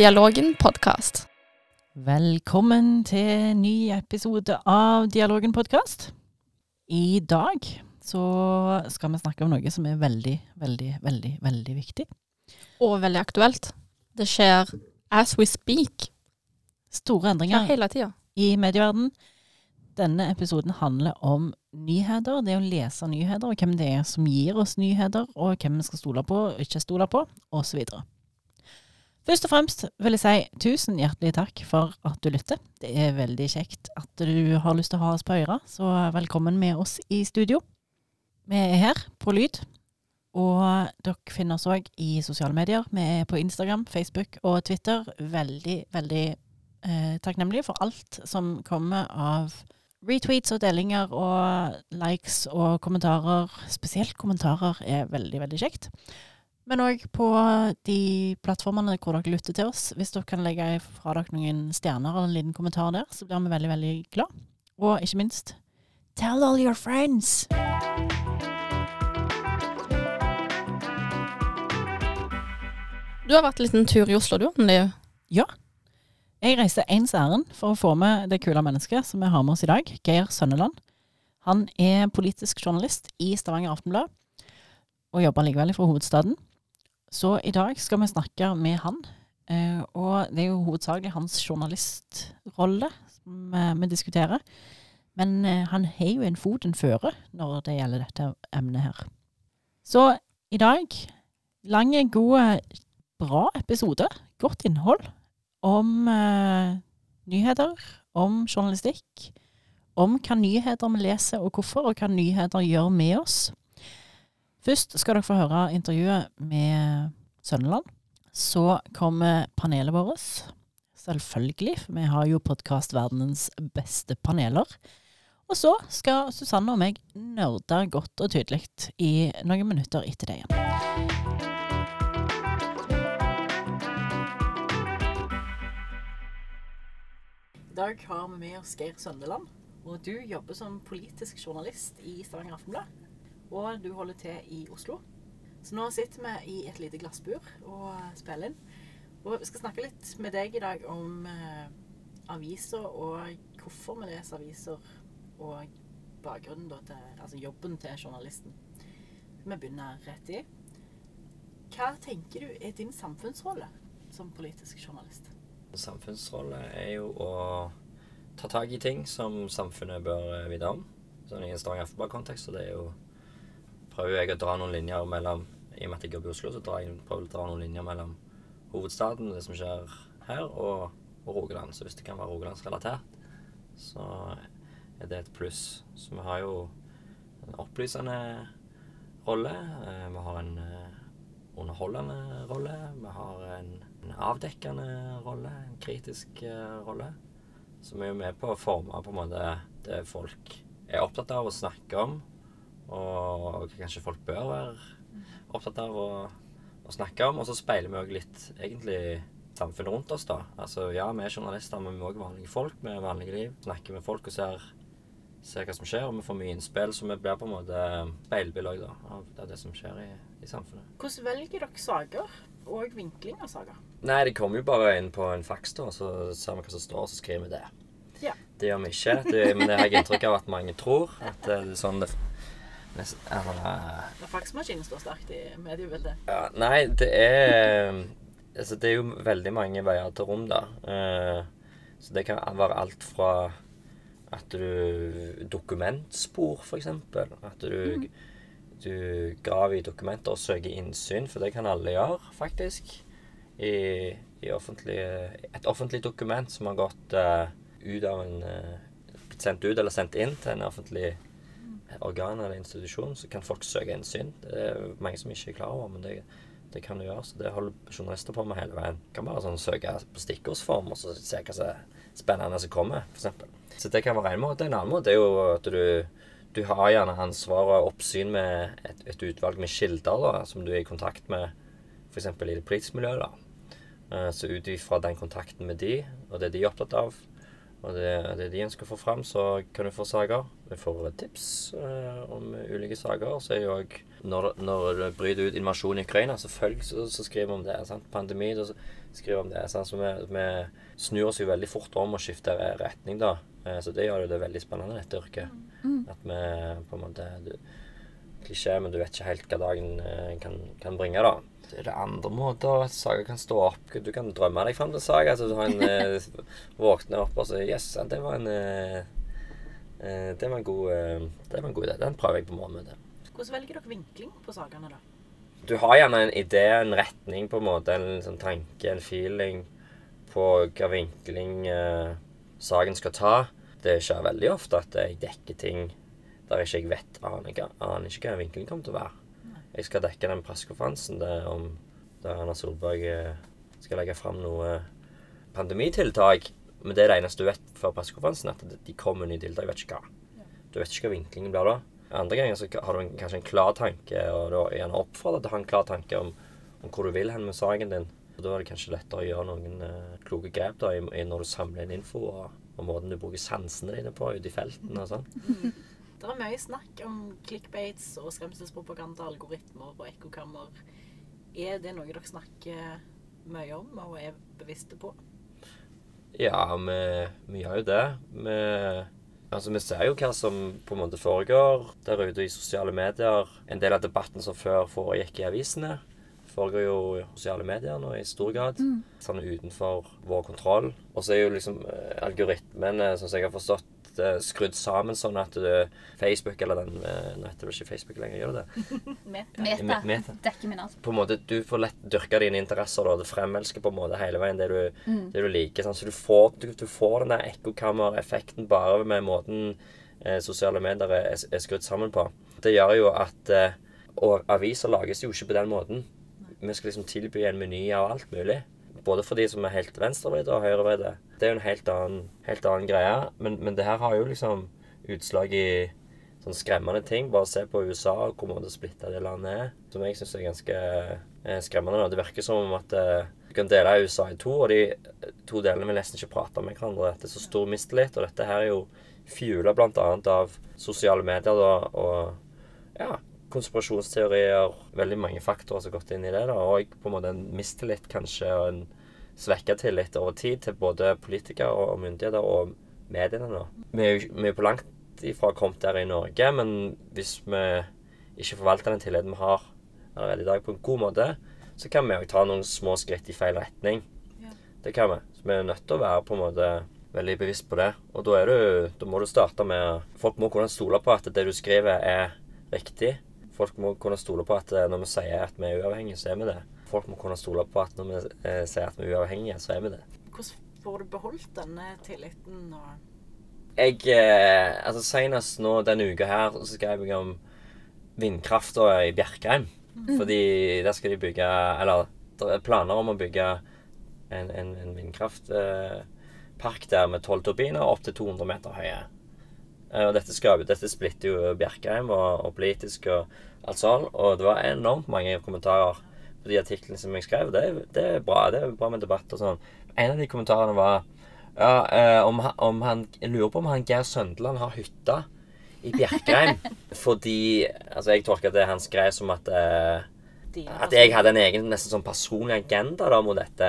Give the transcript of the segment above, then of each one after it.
Dialogen podkast. Velkommen til ny episode av Dialogen podkast. I dag så skal vi snakke om noe som er veldig, veldig, veldig, veldig viktig. Og veldig aktuelt. Det skjer as we speak. Store Ja, endringer hele tida. i medieverden. Denne episoden handler om nyheter, det å lese nyheter, og hvem det er som gir oss nyheter, og hvem vi skal stole på og ikke stole på, osv. Først og fremst vil jeg si tusen hjertelig takk for at du lytter. Det er veldig kjekt at du har lyst til å ha oss på øret, så velkommen med oss i studio. Vi er her på lyd, og dere finner oss òg i sosiale medier. Vi er på Instagram, Facebook og Twitter. Veldig, veldig eh, takknemlige for alt som kommer av retweets og delinger og likes og kommentarer. Spesielt kommentarer er veldig, veldig kjekt. Men òg på de plattformene hvor dere lytter til oss. Hvis dere kan legge fra dere noen stjerner eller en liten kommentar der, så blir vi veldig, veldig glad. Og ikke minst Tell all your friends! Du har vært en liten tur i Oslo, du, Anneli. Jeg reiste ens ærend for å få med det kule mennesket som vi har med oss i dag, Geir Sønneland. Han er politisk journalist i Stavanger Aftenblad, og jobber likevel fra hovedstaden. Så i dag skal vi snakke med han, eh, og det er jo hovedsakelig hans journalistrolle som eh, vi diskuterer. Men eh, han har jo en fot en føre når det gjelder dette emnet her. Så i dag, lang, god, bra episode, godt innhold om eh, nyheter, om journalistikk, om hva nyheter vi leser og hvorfor, og hva nyheter gjør med oss. Først skal dere få høre intervjuet med Sønneland. Så kommer panelet vårt. Selvfølgelig, for vi har jo podkastverdenens beste paneler. Og så skal Susanne og meg nerde godt og tydelig i noen minutter etter det igjen. I dag har vi med oss Geir Søndeland. Og du jobber som politisk journalist i Stavanger Aftenblad. Og du holder til i Oslo. Så nå sitter vi i et lite glassbur og spiller inn. Og vi skal snakke litt med deg i dag om eh, aviser og hvorfor vi leser aviser. Og bakgrunnen da til Altså jobben til journalisten. Vi begynner rett i. Hva tenker du er din samfunnsrolle som politisk journalist? Samfunnsrolle er jo å ta tak i ting som samfunnet bør vite om. Sånn I en Stavanger Aftenblad-kontekst så det er jo prøver jeg å dra noen linjer mellom I og med at jeg jobber i Oslo, så drar jeg, prøver jeg å dra noen linjer mellom hovedstaden, det som skjer her, og, og Rogaland. Så hvis det kan være rogalandsrelatert, så er det et pluss. Så vi har jo en opplysende rolle. eh, Vi har en eh, underholdende rolle. Vi har en, en avdekkende rolle, en kritisk rolle. Så vi er jo med på å forme på en måte det folk er opptatt av å snakke om. Og kanskje folk bør være opptatt av å, å snakke om. Og så speiler vi òg litt egentlig samfunnet rundt oss, da. Altså ja, vi er journalister, men vi er òg vanlige folk med vanlige liv. Snakker med folk og ser, ser hva som skjer, og vi får mye innspill. Så vi blir på en måte speilbilde av det, som skjer i, i samfunnet. Hvordan velger dere saker, og vinkling av saker? Nei, det kommer jo bare inn på en faks, da, så ser vi hva som står, og så skriver vi det. Ja. Det gjør vi ikke, det, men det har jeg inntrykk av at mange tror. At det er sånn det Når faksmaskinen står sterkt i mediebildet. ja, Nei, det er Altså, det er jo veldig mange veier til rom, da. Uh, så det kan være alt fra at du Dokumentspor, eksempel. At du, du graver i dokumenter og søker innsyn, for det kan alle gjøre, faktisk. I, i et offentlig dokument som har gått uh, ut av en uh, sendt ut eller sendt inn til en offentlig organ eller institusjon, så kan folk søke innsyn. Det er mange som ikke er klar over, men det, det kan du gjøre. Så det holder journalister på med hele veien. Du kan bare sånn søke på stikkordsform og så se hva som er spennende som kommer, f.eks. Så det kan være en måte. En annen måte er jo at du, du har gjerne ansvar og oppsyn med et, et utvalg med kilder da, som du er i kontakt med f.eks. i det politiske miljøet. da. Eh, Så ut ifra den kontakten med de, og det de er opptatt av, og det, det er de en skal få fram, så kan du få saker. Vi får tips eh, om ulike saker. Så er jo òg når, når det bryter ut invasjon i Ukraina, selvfølgelig så, så skriver vi om det. sant? Pandemi, da skriver vi om det. Sant? Så vi, vi snur oss jo veldig fort om og skifter retning, da. Eh, så det gjør jo det veldig spennende, dette yrket. At vi på en måte du, Klisjé, men du vet ikke helt hva dagen eh, kan, kan bringe, da. Er det andre måter at saker kan stå opp. Du kan drømme deg fram til en sak. Altså, du har en, eh, våkner opp og så yes, det var en eh, eh, det, var en god, eh, det var en god idé. Den prøver jeg på morgenmøtet. Hvordan velger dere vinkling på sakene, da? Du har gjerne en idé, en retning, på en måte, en sånn tanke, en feeling på hva vinkling eh, saken skal ta. Det skjer veldig ofte at jeg dekker ting der ikke jeg vet aner, aner ikke hva vinkelen kommer til å være. Jeg skal dekke den pressekonferansen der, Erna Solberg eh, skal legge fram noe pandemitiltak. Men det er det eneste du vet før pressekonferansen, at de kommer med nye tiltak. Jeg vet ikke hva. Du vet ikke hva vinklingen blir da. Andre ganger så har du en, kanskje en klar tanke, og er gjerne oppfordret til å ha en klar tanke om, om hvor du vil hen med saken din. Og Da er det kanskje lettere å gjøre noen eh, kloke grep da, i, i når du samler inn info, og, og måten du bruker sansene dine på ute i felten og sånn. Det er mye snakk om clickbates og skremselspropaganda, algoritmer og ekkokammer. Er det noe dere snakker mye om og er bevisste på? Ja, vi, vi gjør jo det. Vi, altså, vi ser jo hva som på en måte foregår der ute i sosiale medier. En del av debatten som før foregikk i avisene, foregår jo i sosiale medier nå i stor grad. Sånn utenfor vår kontroll. Og så er jo liksom eh, algoritmene, sånn som jeg har forstått, eh, skrudd sammen sånn at du, Facebook eller den eh, Nå heter det ikke Facebook lenger, gjør det det? Meta. Meta. Meta. Dekker min alt. på en måte, Du får lett dyrka dine interesser. da, Du fremelsker på en måte hele veien det du, det du liker. Sånn, så du får, du, du får den der ekkokammereffekten bare med måten eh, sosiale medier er, er skrudd sammen på. Det gjør jo at eh, Og aviser lages jo ikke på den måten. Vi skal liksom tilby en meny av alt mulig. Både for de som er helt venstrevridde og høyrevridde. Det er jo en helt annen, helt annen greie. Men, men det her har jo liksom utslag i sånn skremmende ting. Bare se på USA og hvor måte splitta det landet er. Som jeg syns er ganske eh, skremmende. Det virker som om at eh, du kan dele USA i to, og de to delene vil nesten ikke prate med hverandre. Det er så stor mistillit, og dette her er jo fjula bl.a. av sosiale medier da, og ja, konspirasjonsteorier. Veldig mange faktorer som har gått inn i det. da, Og på en måte en mistillit kanskje, og en svekka tillit over tid til både politikere og myndigheter og mediene nå. Vi er jo på langt ifra kommet der i Norge, men hvis vi ikke forvalter den tilliten vi har allerede i dag på en god måte, så kan vi òg ta noen små skritt i feil retning. Ja. Det kan vi. Så vi er nødt til å være på en måte veldig bevisst på det. Og da, er du, da må du starte med Folk må kunne stole på at det du skriver, er riktig. Folk må kunne stole på at eh, når vi sier at vi er uavhengige, så er vi det. Folk må kunne stole på at når vi eh, sier at vi er uavhengige, så er vi det. Hvordan får du beholdt denne tilliten? Jeg eh, Altså senest nå denne uka her så skrev jeg om vindkrafta i Bjerkreim. Fordi der skal de bygge Eller det er planer om å bygge en, en, en vindkraftpark der med tolv turbiner opp til 200 meter høye. Eh, Og dette, skal, dette splitter jo Bjerkreim og, og politisk og alt sånn. Og det var enormt mange kommentarer på de artiklene som jeg skrev. Det, det er bra. Det er bra med debatt og sånn. En av de kommentarene var ja, eh, om, om han Jeg lurer på om han Geir Søndeland har hytta i Bjerkreim. fordi Altså, jeg tolker det han skrev som at eh, at jeg hadde en egen nesten sånn personlig agenda da mot dette.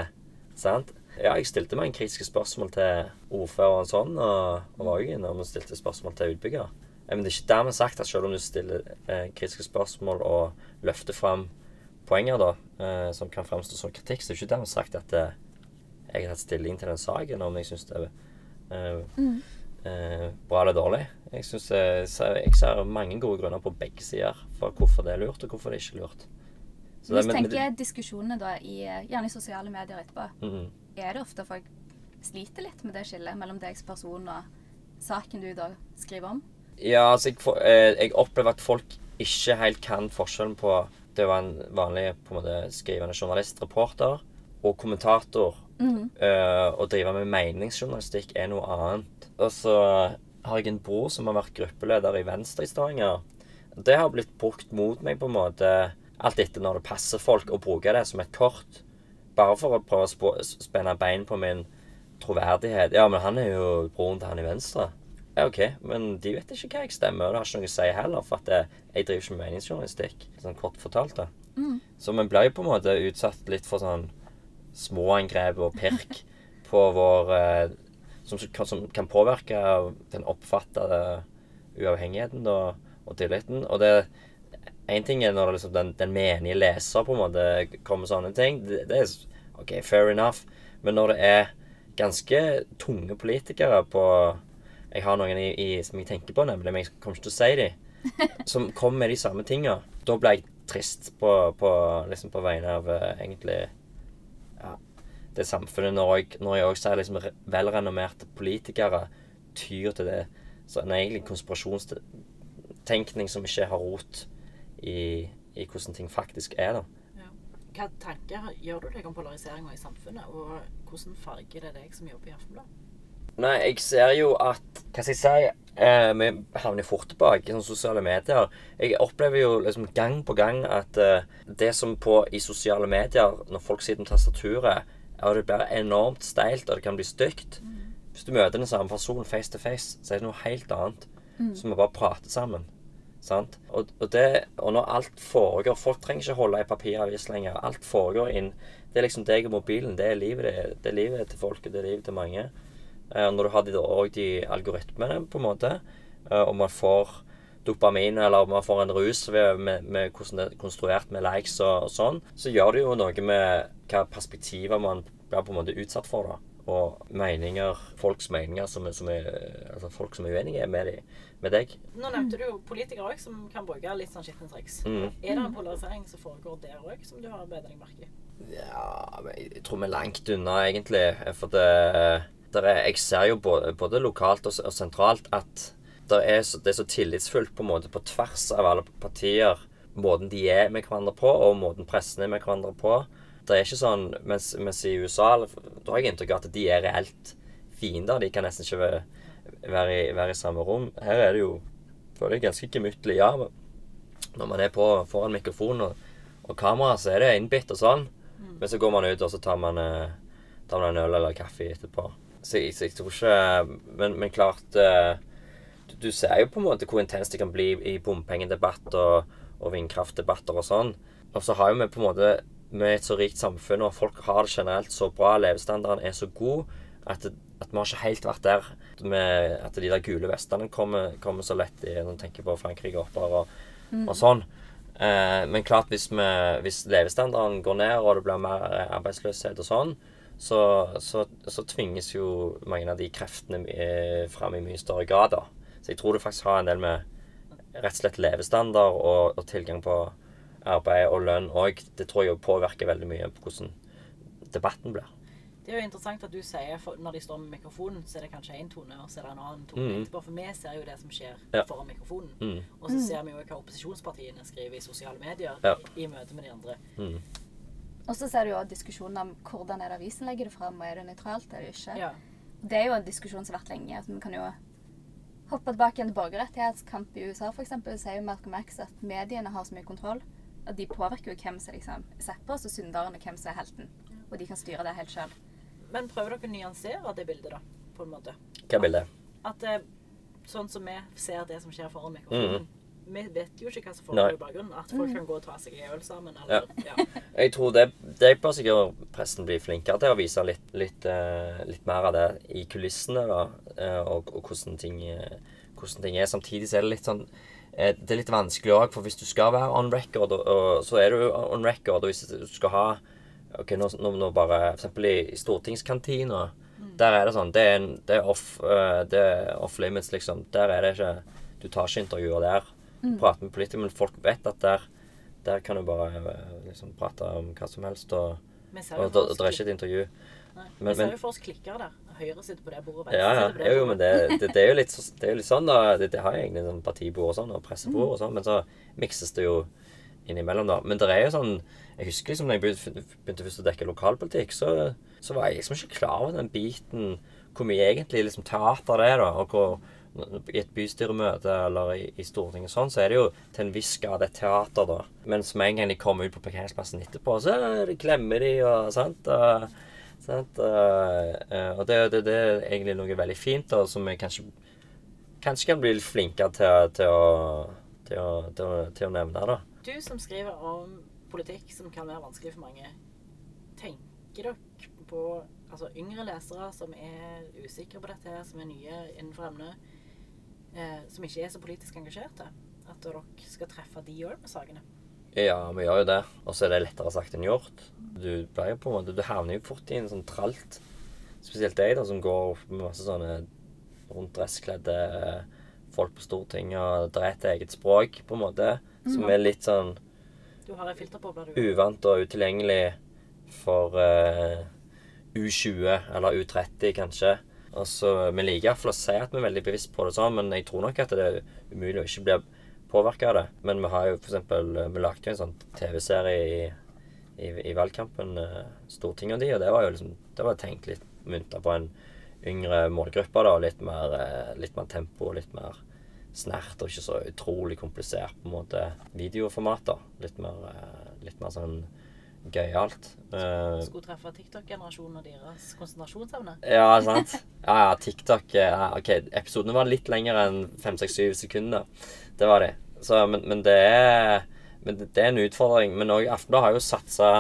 Sant? Ja, jeg stilte meg en kritiske spørsmål til ordføreren sånn, og, og var jo innom og stilte spørsmål til utbygger. Men det er ikke dermed sagt at selv om du stiller eh, kritiske spørsmål og løfter fram poenger da, eh, som kan fremstå som kritikk, så er det ikke dermed sagt at eh, jeg har tatt stilling til den saken, om jeg syns det er eh, eh, bra eller dårlig. Jeg, synes, eh, jeg ser mange gode grunner på begge sider for hvorfor det er lurt, og hvorfor det er ikke er lurt. Så Hvis du tenker diskusjonene da, i, gjerne i sosiale medier etterpå, Mhm. Er det ofte folk sliter litt med det skillet mellom deg som person og saken du da skriver om? Ja, altså jeg, eh, jeg opplever at folk ikke helt kan forskjellen på det å være en vanlig på en måte, skrivende journalist, reporter, og kommentator. Eh, å drive med meningsjournalistikk er noe annet. Og så har jeg en bror som har vært gruppeleder i Venstre i Stavanger. Det har blitt brukt mot meg på en måte alt etter når det passer folk, å bruke det som et kort. Bare for å prøve å spenne bein på min troverdighet. Ja, men han er jo broren til han i Venstre. Ja, OK, men de vet ikke hva jeg stemmer, og det har ikke noe å si heller, for at jeg, jeg driver ikke med meningsjournalistikk. Sånn kort fortalt, da. Så vi ble på en måte utsatt litt for sånn småangrep og pirk på vår eh, som, som kan påvirke den oppfattede uavhengigheten da, og tilliten. Og det Én ting er når det liksom den, den menige leser på en måte kommer med sånne ting. Det, det er OK, fair enough. Men når det er ganske tunge politikere på Jeg har noen i, i, som jeg tenker på, nemlig, men jeg kommer ikke til å si dem. Som kommer med de samme tinga. Da ble jeg trist på, på, liksom på vegne av eh, egentlig ja, det samfunnet når jeg, når jeg også ser liksom velrenommerte politikere tyr til det. Så en egentlig konspirasjonstenkning som ikke har rot i, i hvordan ting faktisk er, da. Hva tanker gjør du deg om polariseringa i samfunnet, og hvordan farger det deg som jobber i Aftenbladet? Nei, jeg ser jo at Hva skal jeg si? Eh, vi havner fort tilbake i sånne sosiale medier. Jeg opplever jo liksom gang på gang at eh, det som på i sosiale medier, når folk sitter med tastaturet, og det blir enormt steilt, og det kan bli stygt Hvis du møter den samme personen face to face, så er det noe helt annet. Så vi bare prater sammen. Sant? Og, og, det, og når alt foregår Folk trenger ikke holde i papiravis lenger. Alt foregår inn Det er liksom deg og mobilen. Det er livet, det, det er livet til folket. Det er livet til mange. Eh, når du har de, de algoritmene, på en måte, eh, og man får dopamin, eller man får en rus ved, med, med hvordan det er konstruert med likes og, og sånn, så gjør det jo noe med hva perspektiver man blir på en måte utsatt for. da. Og meninger, folks meninger som som er altså folk som er uenige med, de, med deg. Nå nevnte du jo politikere òg, som kan bruke litt sånn skitne triks. Mm. Er det en polarisering som foregår der òg, som du har bedt deg merke i? Ja, jeg tror vi er langt unna, egentlig. For det, det er, Jeg ser jo både, både lokalt og, og sentralt at det er, så, det er så tillitsfullt på en måte på tvers av alle partier. Måten de er med hverandre på, og måten pressen er med hverandre på. Det er ikke sånn, mens, mens i USA da har jeg inntrykk av at de er reelt fiender. De kan nesten ikke være, være, i, være i samme rom. Her er det jo føler jeg ganske gemyttlig. Ja, men når man er på foran mikrofon og, og kamera, så er det innbitt og sånn. Men så går man ut, og så tar man, eh, tar man en øl eller kaffe etterpå. Så jeg, så jeg tror ikke Men, men klart eh, du, du ser jo på en måte hvor intenst det kan bli i bompengedebatt og, og vindkraftdebatter og sånn. Og så har jo vi på en måte Vi er et så rikt samfunn, og folk har det generelt så bra. Levestandarden er så god at, at vi har ikke helt vært der med at de der gule vestene kommer, kommer så lett i Når en tenker på Frankrike-opera og, og sånn. Eh, men klart, hvis, vi, hvis levestandarden går ned, og det blir mer eh, arbeidsløshet og sånn, så, så, så tvinges jo mange av de kreftene eh, fram i mye større grad. da. Så jeg tror det faktisk har en del med rett og slett levestandard og, og tilgang på arbeid og lønn òg. Det tror jeg påvirker veldig mye på hvordan debatten blir. Det er jo interessant at du sier for når de står med mikrofonen, så er det kanskje én tone, og så er det en annen tone Mm. etterpå. For vi ser jo det som skjer Ja. foran mikrofonen. Mm. Og så ser vi jo hva opposisjonspartiene skriver i sosiale medier Ja. i, i møte med de andre. Mm. Og så ser du jo diskusjonen om hvordan er det avisen legger det fram, og er det nøytralt eller ikke. Ja. Det er jo en diskusjon som har vært lenge. at Vi kan jo hoppe tilbake igjen til borgerrettighetskamp i USA, f.eks. sier jo Malcolm X at mediene har så mye kontroll at de påvirker jo hvem som liksom er sett på som synderen, og hvem som er helten. Og de kan styre det helt sjøl. Men prøver dere å nyansere det bildet, da? På en måte. Hva bildet? At eh, sånn som vi ser det som skjer foran mikrofonen Vi vet jo ikke hva som Mm. Foregår i bakgrunnen. At folk kan gå og ta seg en øl sammen. Eller, ja. Jeg tror det, det bør sikkert pressen bli flinkere til å vise litt, litt, eh, litt mer av det i kulissene, da, eh, og, og hvordan, ting, hvordan ting er. Samtidig så er det litt sånn Det er litt vanskelig òg, for hvis du skal være on record, og, og, så er du on record, og hvis du skal ha Ok, nå, nå, bare For eksempel i, i stortingskantina. Der er det sånn Det er, en, det er off uh, Det er off limits, liksom. Der er det ikke Du tar ikke intervjuer der. Prater med politikere, men folk vet at der der kan du bare eh, liksom prate om hva som helst, og, og, ser og det er ikke et intervju. Nei. Men- Vi ser jo for oss klikker der. Høyre sitter på det bordet, venstre Ja, ja. sitter på det Jo, jo, men det, det, det, er jo litt, det er jo litt sånn, da. Det, det har jeg egentlig sånn partibord og sånn, og pressebord og sånn, men så mikses det jo innimellom, da. Men det er jo sånn Jeg husker liksom da jeg begynte, først å dekke lokalpolitikk, så, så var jeg liksom ikke klar over den biten Hvor mye egentlig liksom teater er, da. Og hvor i et bystyremøte eller i, i Stortinget og sånn, så er det jo til en viss grad et teater, da. Mens med en gang de kommer ut på parkeringsplassen etterpå, så klemmer de og sant. Og og det, det, det er egentlig noe veldig fint, da, som vi kanskje, kanskje kan bli litt flinkere til, til, å, til, å, til, å, til å nevne. da. Du som skriver om politikk som kan være vanskelig for mange, tenker dere på altså, yngre lesere som er usikre på dette, som er nye innenfor emnet, eh, som ikke er så politisk engasjerte? At dere skal treffe de òg med sakene? Ja, vi gjør jo det. Og så er det lettere sagt enn gjort. Du blir på en måte, du havner jo fort i en sånn tralt. Spesielt deg, da, som går med masse sånne rundt dresskledde folk på Stortinget, og det er et eget språk, på en måte, som er litt sånn Du har et filter på hva du uvant og utilgjengelig for uh, U20 eller U30, kanskje. Altså, Vi liker iallfall å si at vi er veldig bevisst på det sånn, men jeg tror nok at det er umulig å ikke bli påvirka det. Men vi har jo for eksempel, Vi lagde jo en sånn TV-serie i, i, i valgkampen, eh, Stortinget og de, og det var jo liksom, det var tenkt litt mynta på en yngre målgruppe. da, Litt mer, eh, litt mer tempo, litt mer snert og ikke så utrolig komplisert på en måte videoformat. da. Litt mer, eh, litt mer sånn gøyalt. Eh, skulle treffe TikTok-generasjonen og deres konsentrasjonsevne? ja, sant? Ja, ja, TikTok eh, ja, OK, episodene var litt lengre enn fem, seks, syv sekunder. Det var de. Så, men, men, det er, men det er en utfordring. Men òg Aftenbladet har jo satsa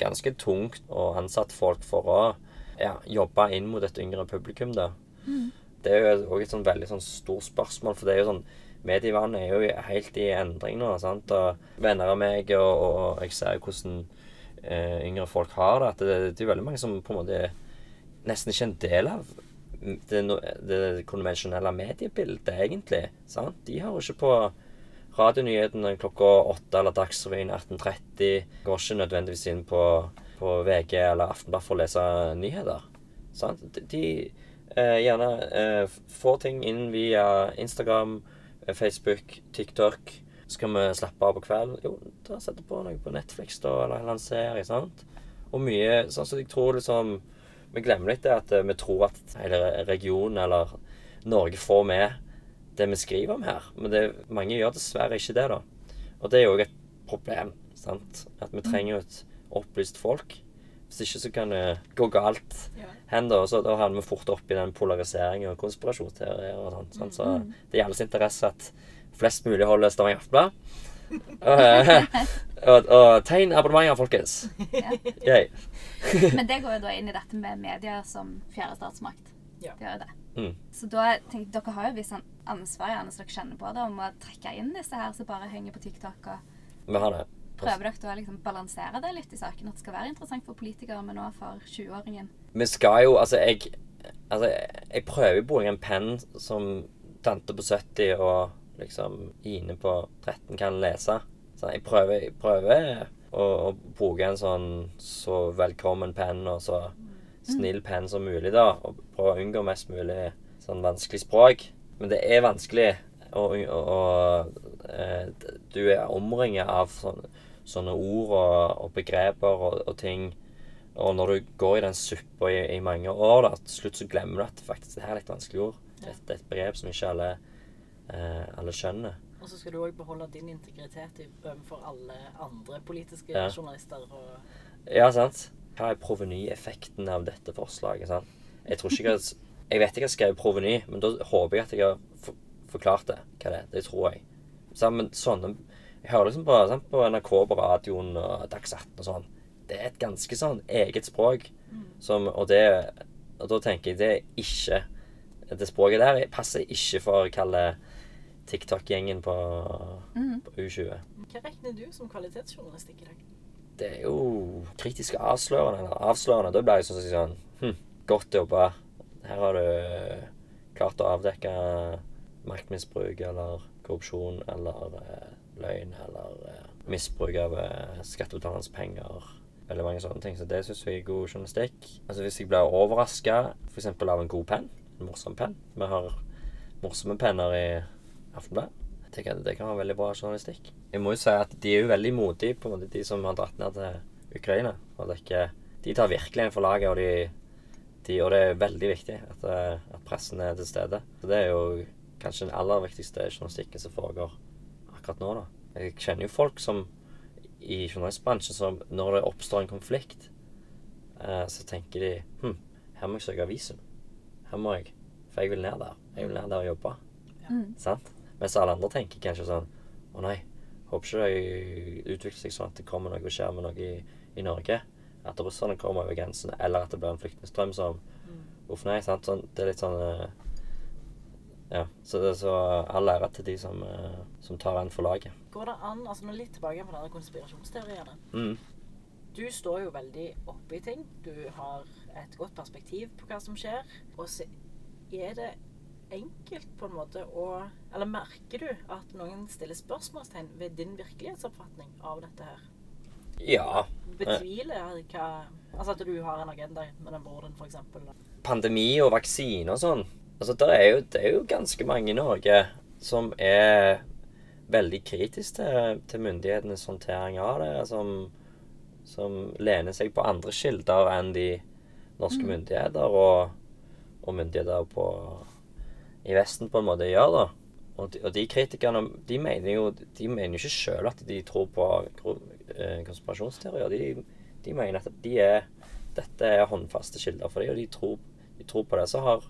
ganske tungt og ansatt folk for å ja, jobbe inn mot et yngre publikum. da. Det er jo òg et sånn veldig sånn stort spørsmål, for det er jo sånn Medievernet er jo helt i endring nå. sant? Og venner av meg, og, og jeg ser jo hvordan eh, yngre folk har det. At det, det er veldig mange som på en måte er nesten ikke en del av det, det konvensjonelle mediebildet, egentlig. sant? De har jo ikke på radionyhetene klokka åtte eller Dagsrevyen 18.30. Går ikke nødvendigvis inn på, på VG eller Aftenblad for å lese nyheter. Sant? De, de eh, gjerne eh, får ting inn via Instagram, eh, Facebook, TikTok. Skal vi slappe av på kvelden? Jo, da setter på noe på Netflix da, eller en serie. sant? Og mye sånn som jeg tror liksom Vi glemmer litt det at eh, vi tror at hele regionen eller Norge får med det vi skriver om her. Men det, mange gjør dessverre ikke det, da. Og det er jo et problem. sant? At vi trenger et opplyst folk. Hvis ikke så kan det gå galt Ja. hen, da. Så da havner vi fort opp i den polariseringen og konspirasjonsteorier og sånt. sant? Så det er i alles interesse at flest mulig holder Stavanger Aftenblad. Og, eh, og, og tegn abonnementer, folkens. Ja. Men det går jo da inn i dette med media som fjerde statsmakt. Ja. Det gjør det. Mm. Så da tenker dere har jo visst sånn ansvar gjerne så dere kjenner på det, om å trekke inn disse her som bare henger på TikTok. og Vi har det. Prøver dere å liksom balansere det litt i saken? At det skal være interessant for politikere, men òg for 20-åringen? Vi skal jo Altså, jeg Altså, jeg prøver jo å bruke en penn som tante på 70 og liksom Ine på 13 kan lese. Så jeg prøver, jeg prøver å, å bruke en sånn så velkommen penn og så snill penn som mulig, da. Og prøve å unngå mest mulig sånn vanskelig språk. Men det er vanskelig. Og, og, og du er omringet av sånne, sånne ord og, og begreper og ting. Og når du går i den suppa i, i mange år, da, til slutt så glemmer du at faktisk det her er et vanskelig ord. Det, det er et begrep som ikke alle, eh, alle skjønner. Og så skal du òg beholde din integritet overfor alle andre politiske Ja. journalister. Ja, sant? Hva er provenyeffekten av dette forslaget? sant? Jeg tror ikke jeg Jeg vet ikke jeg har skrevet proveny, men da håper jeg at jeg har for, forklart det. Hva det er. Det tror jeg. Sammen, Men sånne Jeg hører liksom på, sant, på NRK, på radioen og Dags 18 og sånn. Det er et ganske sånn eget språk. Som, og, det, og da tenker jeg det er ikke Det språket der passer ikke for å kalle TikTok-gjengen på, på U20. hva regner du som kvalitetsjournalistikk i dag? Det er jo kritisk avslørende. Eller avslørende. Da blir jeg sånn, sånn hm, Godt jobba. Her har du klart å avdekke maktmisbruk eller korrupsjon eller eh, løgn eller eh, misbruk av eh, skattebetalernes penger. Veldig mange sånne ting. Så det syns jeg er god journalistikk. Altså Hvis jeg blir overraska f.eks. av en god penn, en morsom penn Vi har morsomme penner i Aftenbladet. Det kan, det kan være veldig bra journalistikk. Jeg må jo si at de er jo veldig modige, på en måte, de som har dratt ned til Ukraina. Og det er ikke, de tar virkelig en for laget, og, de, de, og det er veldig viktig at, eh, at pressen er til stede. Så det er jo kanskje den aller viktigste journalistikken som foregår akkurat nå. da. Jeg kjenner jo folk som i journalistbransjen som når det oppstår en konflikt eh, så tenker de hm, her må jeg søke visum. Her må jeg. For jeg vil ned der. Jeg vil ned der og jobbe. Mm. Sant? Mens alle andre tenker kanskje sånn Å nei, håper ikke det utvikler seg sånn at det kommer noe og skjer med noe i, i Norge. At russerne kommer over grensen, eller at det blir en flyktningstrøm som Uff, nei. sant? Sånn, det er litt sånn eh, Ja. Så det så all ære til de som, eh, som tar en for laget. Går det an, altså nå litt tilbake på denne konspirasjonsteorien. Mm. Du står jo veldig oppe i ting. Du har et godt perspektiv på hva som skjer. Og så er det enkelt på en måte å Eller merker du at noen stiller spørsmålstegn ved din virkelighetsoppfatning av dette her? Ja. Betviler hva Altså at du har en agenda med den broren, eksempel. Pandemi og vaksine og sånn. Altså, der er jo, det er jo ganske mange i Norge som er veldig kritisk til, til myndighetenes håndtering av det. Som, som lener seg på andre kilder enn de norske myndigheter og, og myndigheter på, i Vesten på en måte gjør. da. Og de, og de kritikerne de mener jo de mener ikke sjøl at de tror på eh, konspirasjonsteorier. De, de mener at de er, dette er håndfaste kilder for dem, og de tror, de tror på det. Så har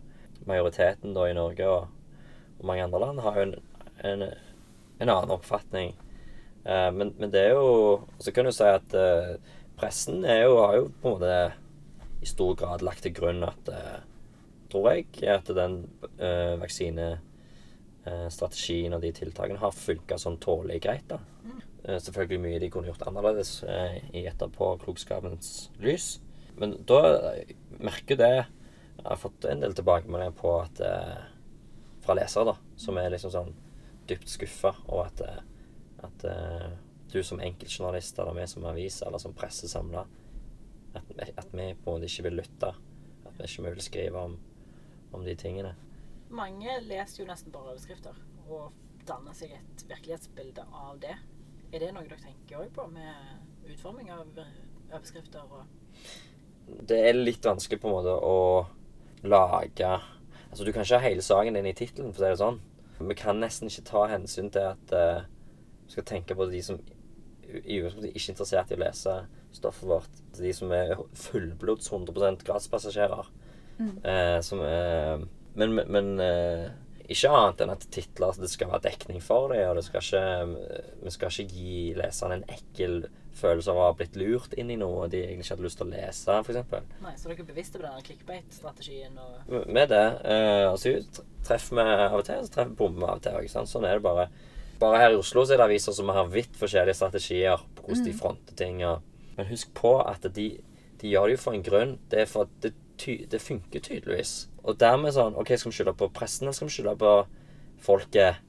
majoriteten da i Norge og, og mange andre land har jo en, en, en annen oppfatning. Eh, men, men det er jo Så kan du si at eh, pressen jo, har jo på en måte i stor grad lagt til grunn at eh, Tror jeg er at den eh, vaksinestrategien og de tiltakene har funka sånn tålelig greit. da. Eh, selvfølgelig mye de kunne gjort annerledes eh, i etterpåklokskapens lys. Men da eh, merker det Jeg har fått en del tilbakemeldinger på at eh, fra lesere, da, som er liksom sånn dypt skuffa over at, at eh, du som enkeltjournalist eller vi som avis eller som presse samla at, at vi på en måte ikke vil lytte. At vi ikke vil skrive om, om de tingene. Mange leser jo nesten bare overskrifter og danner seg et virkelighetsbilde av det. Er det noe dere tenker òg på med utforming av overskrifter og det er litt vanskelig på en måte å lage Altså, du kan ikke ha hele saken din i tittelen, for å si det sånn. Vi kan nesten ikke ta hensyn til at uh, vi skal tenke på de som i utgangspunktet ikke er interessert i å lese stoffet vårt. De som er fullblods 100 gratispassasjerer. Eh, som eh, Men, men, eh, ikke annet enn at titler det skal være dekning for dem, og det skal ikke, vi skal ikke gi leseren en ekkel følelse av å ha blitt lurt inn i noe de egentlig ikke hadde lyst til å lese, f.eks. Nei, så dere er bevisste på denne clickbait-strategien og Med det. Eh, altså, treffer vi av og til, så treffer vi bommer av og til. Ikke sant? Sånn er det bare. Bare her i Oslo så er det aviser som har vidt forskjellige strategier på hvordan de fronter ting. Og... Men husk på at de, de gjør det jo for en grunn. Det er for at det, ty det funker tydeligvis. Og dermed sånn OK, skal vi skylde på pressen, eller skal vi skylde på folket?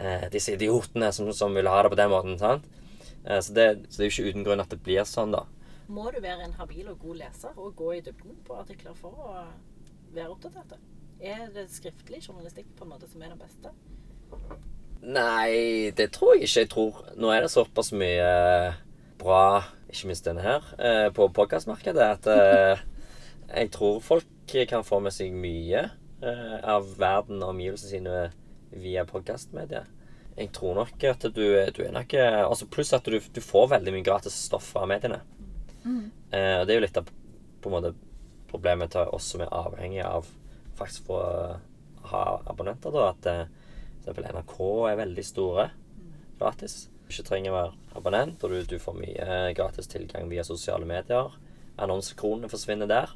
Eh, disse idiotene som, som vil ha det på den måten. sant? Eh, så, det, så det er jo ikke uten grunn at det blir sånn, da. Må du være en habil og god leser og gå i dybden på artikler for å være oppdatert? Er det skriftlig journalistikk på en måte som er den beste? Nei, det tror jeg ikke. Jeg tror Nå er det såpass mye bra, ikke minst denne her, eh, på podkastmarkedet at eh, jeg tror folk kan få med seg mye eh, av verden og omgivelsene sine via podkastmedia. Jeg tror nok at du, du er nok eh, altså Pluss at du, du får veldig mye gratis stoff fra mediene. Eh, og det er jo litt av på en måte problemet til oss som er avhengige av faktisk for å ha abonnenter, da. At f.eks. for eksempel NRK er veldig store gratis. Du ikke trenger å være abonnent, og du, du får mye gratis tilgang via sosiale medier. Annonsekronene forsvinner der.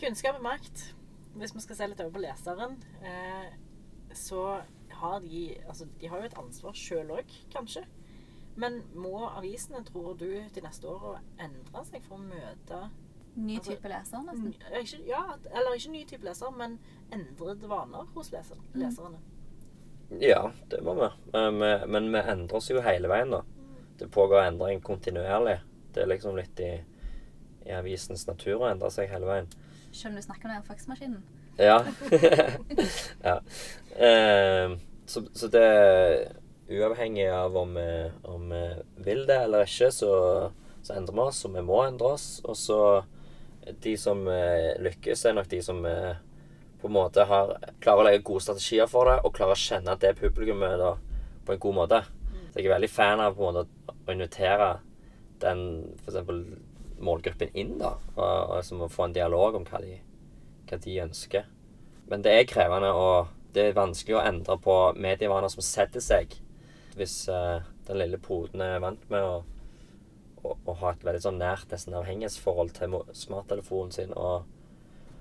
Kunnskap er makt. Hvis vi skal se litt over på leseren, eh, så har de Altså, de har jo et ansvar sjøl òg, kanskje. Men må avisene, tror du, til neste år å endre seg for å møte Ny Altså, type leser, nesten. ikke, Ja, eller ikke ny type leser, men endrede vaner hos leser, leserne. Ja, det må vi. Men vi, men vi endrer oss jo hele veien, da. Det pågår endring kontinuerlig. Det er liksom litt i, i avisens natur å endre seg hele veien. Selv om du snakker om den faksmaskinen. Ja. ja. Eh, så, så det Uavhengig av om vi, om vi vil det eller ikke, så, så endrer vi oss, og vi må endre oss. Og så De som eh, lykkes, er nok de som eh, på en måte har klarer å legge gode strategier for det, og klarer å kjenne det publikummet da, på en god måte. Så jeg er veldig fan av på en måte å invitere den for eksempel målgruppen inn, da. Og, og liksom å få en dialog om hva de, hva de ønsker. Men det er krevende, og det er vanskelig å endre på medievaner som setter seg. Hvis uh, den lille poden er vant med å, å, å, ha et veldig sånn nært nesten avhengighetsforhold til smarttelefonen sin og,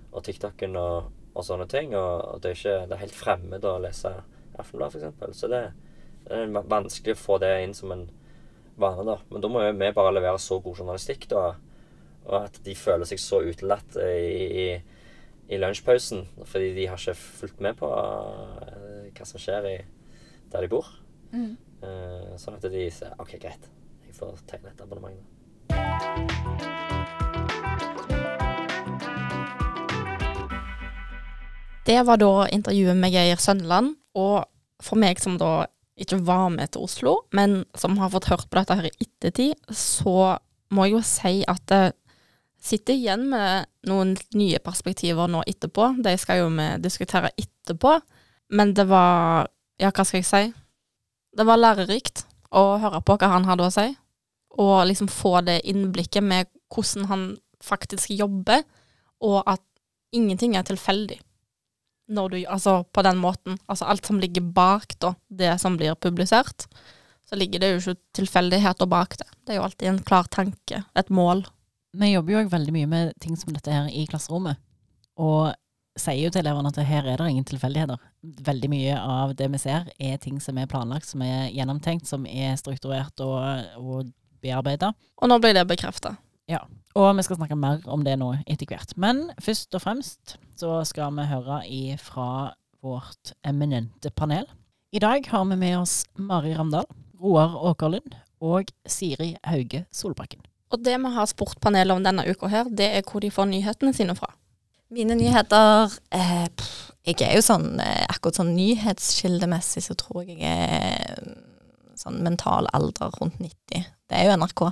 og TikToken og, og, sånne ting, og, det, er ikke, det er helt fremmed å lese Aftenbladet, f.eks. Så det, det er vanskelig å få det inn som en vane, da. Men da må vi bare levere så god journalistikk, da. Og at de føler seg så utelatt i, i, i lunsjpausen. Fordi de har ikke fulgt med på uh, hva som skjer i, der de bor. Mm. Uh, sånn at de sier OK, greit. Jeg får tegne et abonnement. Det var da intervjuet med Geir Sønneland. Og for meg som da ikke var med til Oslo, men som har fått hørt på dette her i ettertid, så må jeg jo si at det sitter igjen med noen nye perspektiver nå etterpå. De skal jo vi diskutere etterpå. Men det var Ja, hva skal jeg si? Det var lærerikt å høre på hva han hadde å si, og liksom få det innblikket med hvordan han faktisk jobber, og at ingenting er tilfeldig når du Altså på den måten. Altså alt som ligger bak da, det som blir publisert, så ligger det jo ikke tilfeldigheter bak det. Det er jo alltid en klar tanke, et mål. Vi jobber jo òg veldig mye med ting som dette her i klasserommet, og sier jo til elevene at her er det ingen tilfeldigheter. Veldig mye av det vi ser er ting som er planlagt, som er gjennomtenkt, som er strukturert og, og bearbeida. Og nå blir det bekrefta. Ja. Og vi skal snakke mer om det nå etter hvert. Men først og fremst så skal vi høre fra vårt eminente panel. I dag har vi med oss Mari Ramdal, Roar Åkerlund og Siri Hauge Solbakken. Og det vi har spurt panelet om denne uka her, det er hvor de får nyhetene sine fra. Mine nyheter eh, pff, Jeg er jo sånn eh, akkurat sånn nyhetskildemessig så tror jeg jeg er sånn mental alder rundt 90. Det er jo NRK.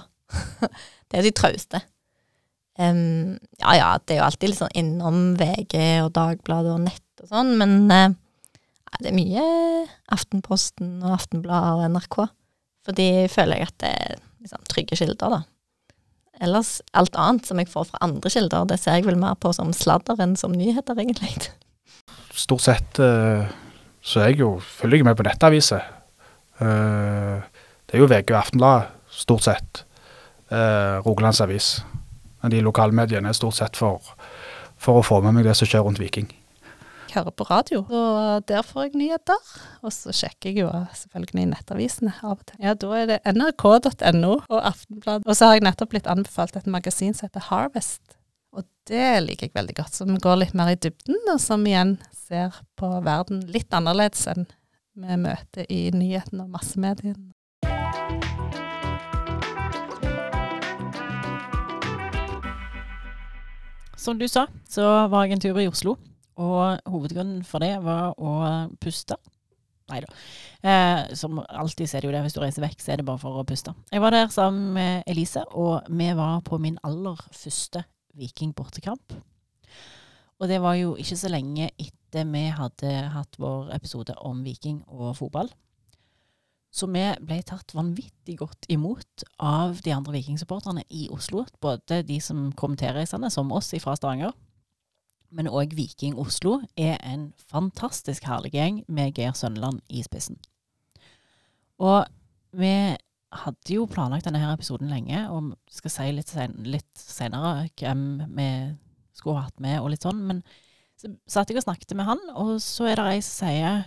det er de trauste. Um, ja ja, det er jo alltid litt sånn innom VG og Dagbladet og nett og sånn, men uh, det er mye Aftenposten og Aftenbladet og NRK. Fordi føler jeg at det er liksom, trygge kilder, da. Ellers alt annet som jeg får fra andre kilder, det ser jeg vel mer på som sladder enn som nyheter, egentlig. Stort sett uh, så er jeg jo, følger jeg med på nettaviser. Uh, det er jo VG og Aftenbladet, stort sett. Uh, Rogalands Avis de lokalmediene, er stort sett for, for, å få med meg det som skjer rundt Viking. Hører på radio, og der får jeg nyheter. Og så sjekker jeg jo selvfølgelig nettavisene av og til. Ja, da er det nrk.no og Aftenbladet. Og så har jeg nettopp blitt anbefalt et magasin som heter Harvest. Og det liker jeg veldig godt, som går litt mer i dybden, og som igjen ser på verden litt annerledes enn vi møter i nyhetene og massemediene. Som du sa, så var jeg en tur i Oslo. Og hovedgrunnen for det var å puste. Nei da. Eh, som alltid så er det jo det, hvis du reiser vekk, så er det bare for å puste. Jeg var der sammen med Elise, og vi var på min aller første Viking bortekamp. Og det var jo ikke så lenge etter vi hadde hatt vår episode om Viking og fotball. Så vi ble tatt vanvittig godt imot av de andre vikingsupporterne i Oslo. Både de som kom tilreisende, som oss fra Stavanger, men òg Viking Oslo er en fantastisk herlig gjeng med Geir Sønneland i spissen. Og vi hadde jo planlagt denne her episoden lenge, og skal si litt, sen litt senere hvem vi skulle hatt med, og litt sånn. Men så satt jeg og snakket med han, og så er det ei som sier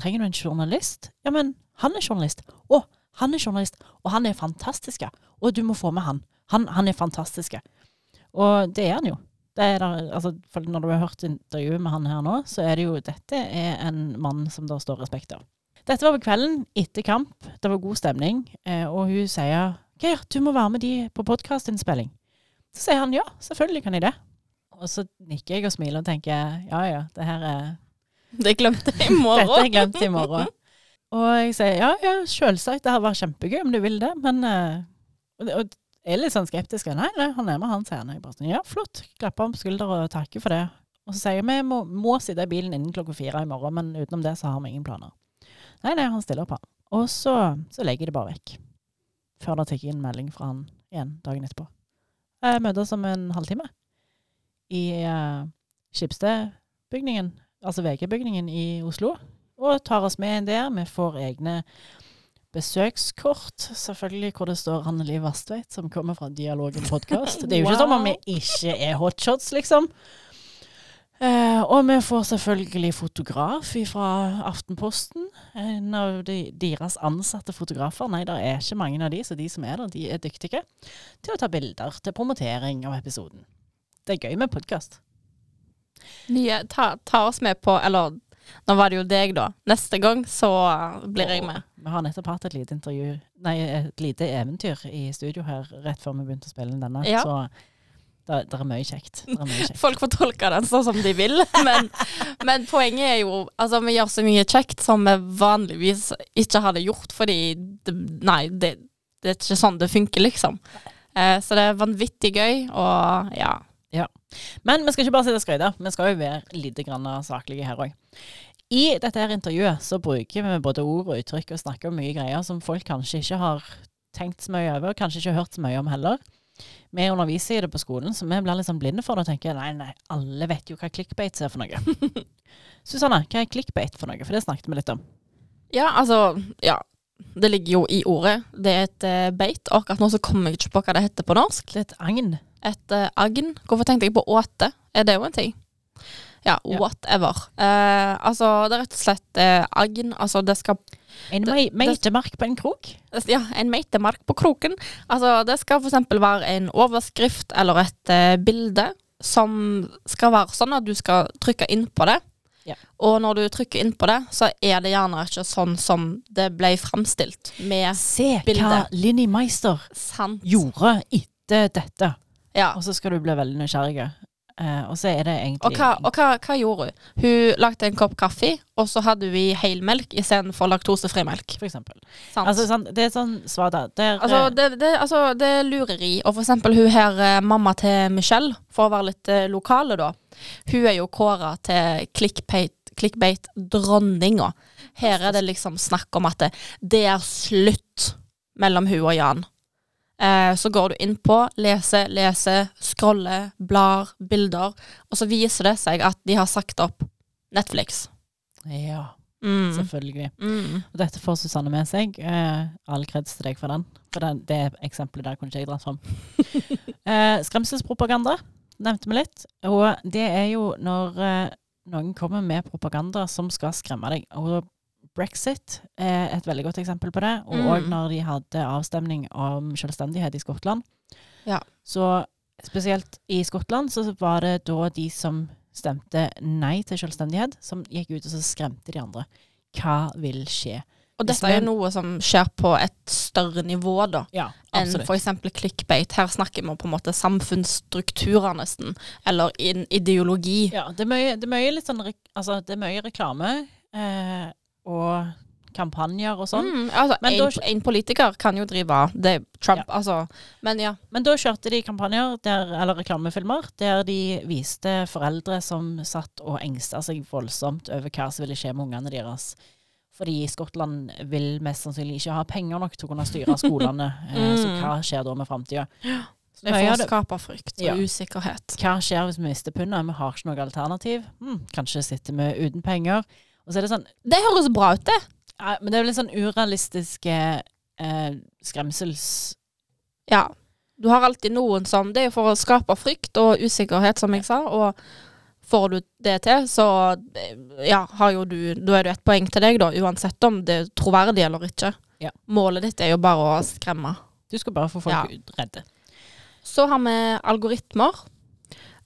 Trenger du en journalist? Ja, men han er journalist. Å, han er journalist. Og han er fantastisk. Og du må få med han. Han, han er fantastisk. Og det er han jo. Er der, altså, når du har hørt intervjuet med han her nå, så er det jo Dette er en mann som det står respekt av. Dette var på kvelden etter kamp. Det var god stemning. Eh, og hun sier Geir, du må være med de på podkastinnspilling. Så sier han ja, selvfølgelig kan jeg det. Og så nikker jeg og smiler og tenker ja ja, det her er Det glemte jeg i morgen. Dette er glemt i morgen. Og jeg sier ja, ja, selvsagt, det har vært kjempegøy om du vil det, men uh, og, og, er litt sånn skeptisk. Nei, nei, han er med, han, sier han. Jeg bare sånn, ja, flott. Klapper ham på skulderen og takker for det. Og så sier jeg vi må, må sitte i bilen innen klokka fire i morgen, men utenom det så har vi ingen planer. Nei, nei, han stiller på. Og så, så legger jeg det bare vekk. Før det tikker inn melding fra han igjen dagen etterpå. eh, møtes om en halvtime i uh, Skipsted-bygningen, altså VG-bygningen i Oslo, og tar oss med inn der. Vi får egne besøkskort, selvfølgelig, hvor det står Anneli Vastveit, som kommer fra Dialogen podkast. Det er jo ikke som om vi ikke er hotshots, liksom. Eh, og vi får selvfølgelig fotograf fra Aftenposten. En av de, deres ansatte fotografer. Nei, det er ikke mange av de, så de som er der, de er dyktige til å ta bilder til promotering av episoden. Det er gøy med podkast. Nye, ta, ta oss med på Eller nå var det jo deg, da. Neste gang så blir jeg med. Vi har nettopp hatt et lite intervju, nei, et lite eventyr i studio her rett før vi begynte å spille inn denne. Ja. Så det, det er mye kjekt. Er mye kjekt. Folk får tolke den sånn som de vil, men, men poenget er jo Altså, vi gjør så mye kjekt som vi vanligvis ikke hadde gjort, fordi det, Nei, det, det er ikke sånn det funker, liksom. Eh, så det er vanvittig gøy, og ja. Men vi skal ikke bare sitte og skryte, vi skal jo være litt saklige her òg. I dette her intervjuet så bruker vi både ord og uttrykk og snakker om mye greier som folk kanskje ikke har tenkt så mye over, og kanskje ikke hørt så mye om heller. Vi underviser i det på skolen, så vi blir sånn blinde for det og tenker nei, nei, alle vet jo hva clickbait er for noe. Susanne, hva er clickbait for noe? For det snakket vi litt om. Ja, altså Ja. Det ligger jo i ordet. Det er et uh, beit. og Akkurat nå så kommer jeg ikke på hva det heter på norsk. Det er et agn. Et uh, agn. Hvorfor tenkte jeg på åte? Er det jo en ting? Ja, whatever. Uh, altså, det er rett og slett uh, agn. Altså, det skal En Det- meitemark på en krok. Ja, en meitemark på kroken. Altså, det skal eksempel være en overskrift eller et uh, bilde som skal være sånn at du skal trykke inn på det. Ja. Og når du trykker inn på det, så er det gjerne ikke sånn som det ble framstilt med Se hva Bilde. Linni Meister sant. gjorde etter dette. Ja. Og så skal du bli veldig nysgjerrig. Eh, og så er det egentlig Og, hva, og hva, hva gjorde hun? Hun lagde en kopp kaffe, og så hadde vi helmelk istedenfor laktosefri melk. For eksempel. Sant? Altså, sånn, det er sånn svada. Der, Altså, det, det, altså, det er lureri. Og for eksempel hun her, eh, mamma til Michelle, for å være litt eh, lokale, da. Hun er jo kåra til clickbait- clickbait-dronninga. Her er det liksom snakk om at det, det er slutt mellom hun og Jan. Eh, så går du inn på, leser, leser, scroller, blar, bilder, og så viser det seg at de har sagt opp Netflix. Ja, Mm. selvfølgelig. Mm. Og dette får Susanne med seg. Eh, all kreds til deg for den. For den, det eksempelet der kunne ikke jeg dratt fram. eh, skremselspropaganda nevnte vi litt. Og det er jo når eh, noen kommer med propaganda som skal skremme deg. Og brexit er et veldig godt eksempel på det. Og Mm. òg når de hadde avstemning om selvstendighet i Skottland. Ja. Så spesielt i Skottland så var det da de som stemte nei til selvstendighet, som gikk ut og så skremte de andre. Hva vil skje? Og dette er jo noe som skjer på et større nivå, da. Ja, enn f.eks. clickbait. Her snakker vi om på en måte samfunnsstrukturer, nesten. Eller ideologi. Ja, det er mye, det er mye sånn Altså, det er mye reklame eh, og kampanjer og sånn. Mm, altså, Men en, da- en politiker kan jo drive det Trump, altså. Men ja. Men da kjørte de kampanjer, der, eller reklamefilmer, der de viste foreldre som satt og engsta seg voldsomt over hva som ville skje med ungene deres. Fordi Skottland vil mest sannsynlig ikke ha penger nok til å kunne styre skolene. mm. Så hva skjer da med framtida? Det er Mye for å skape frykt Ja. og usikkerhet. Hva skjer hvis vi mister pundet? Vi har ikke noe alternativ. Hmm, kanskje sitter vi uten penger. Og så er det sånn Det høres bra ut, det. ja, Men det er vel litt sånn urealistiske eh, skremsels... Ja. Du har alltid noen som Det er jo for å skape frykt og usikkerhet, som jeg sa. Og får du det til, så eh, ja, har jo du Da er det et poeng til deg, da, uansett om det er troverdig eller ikke. Ja. Målet ditt er jo bare å skremme. Du skal bare få folk Ja. redde. Så har vi algoritmer.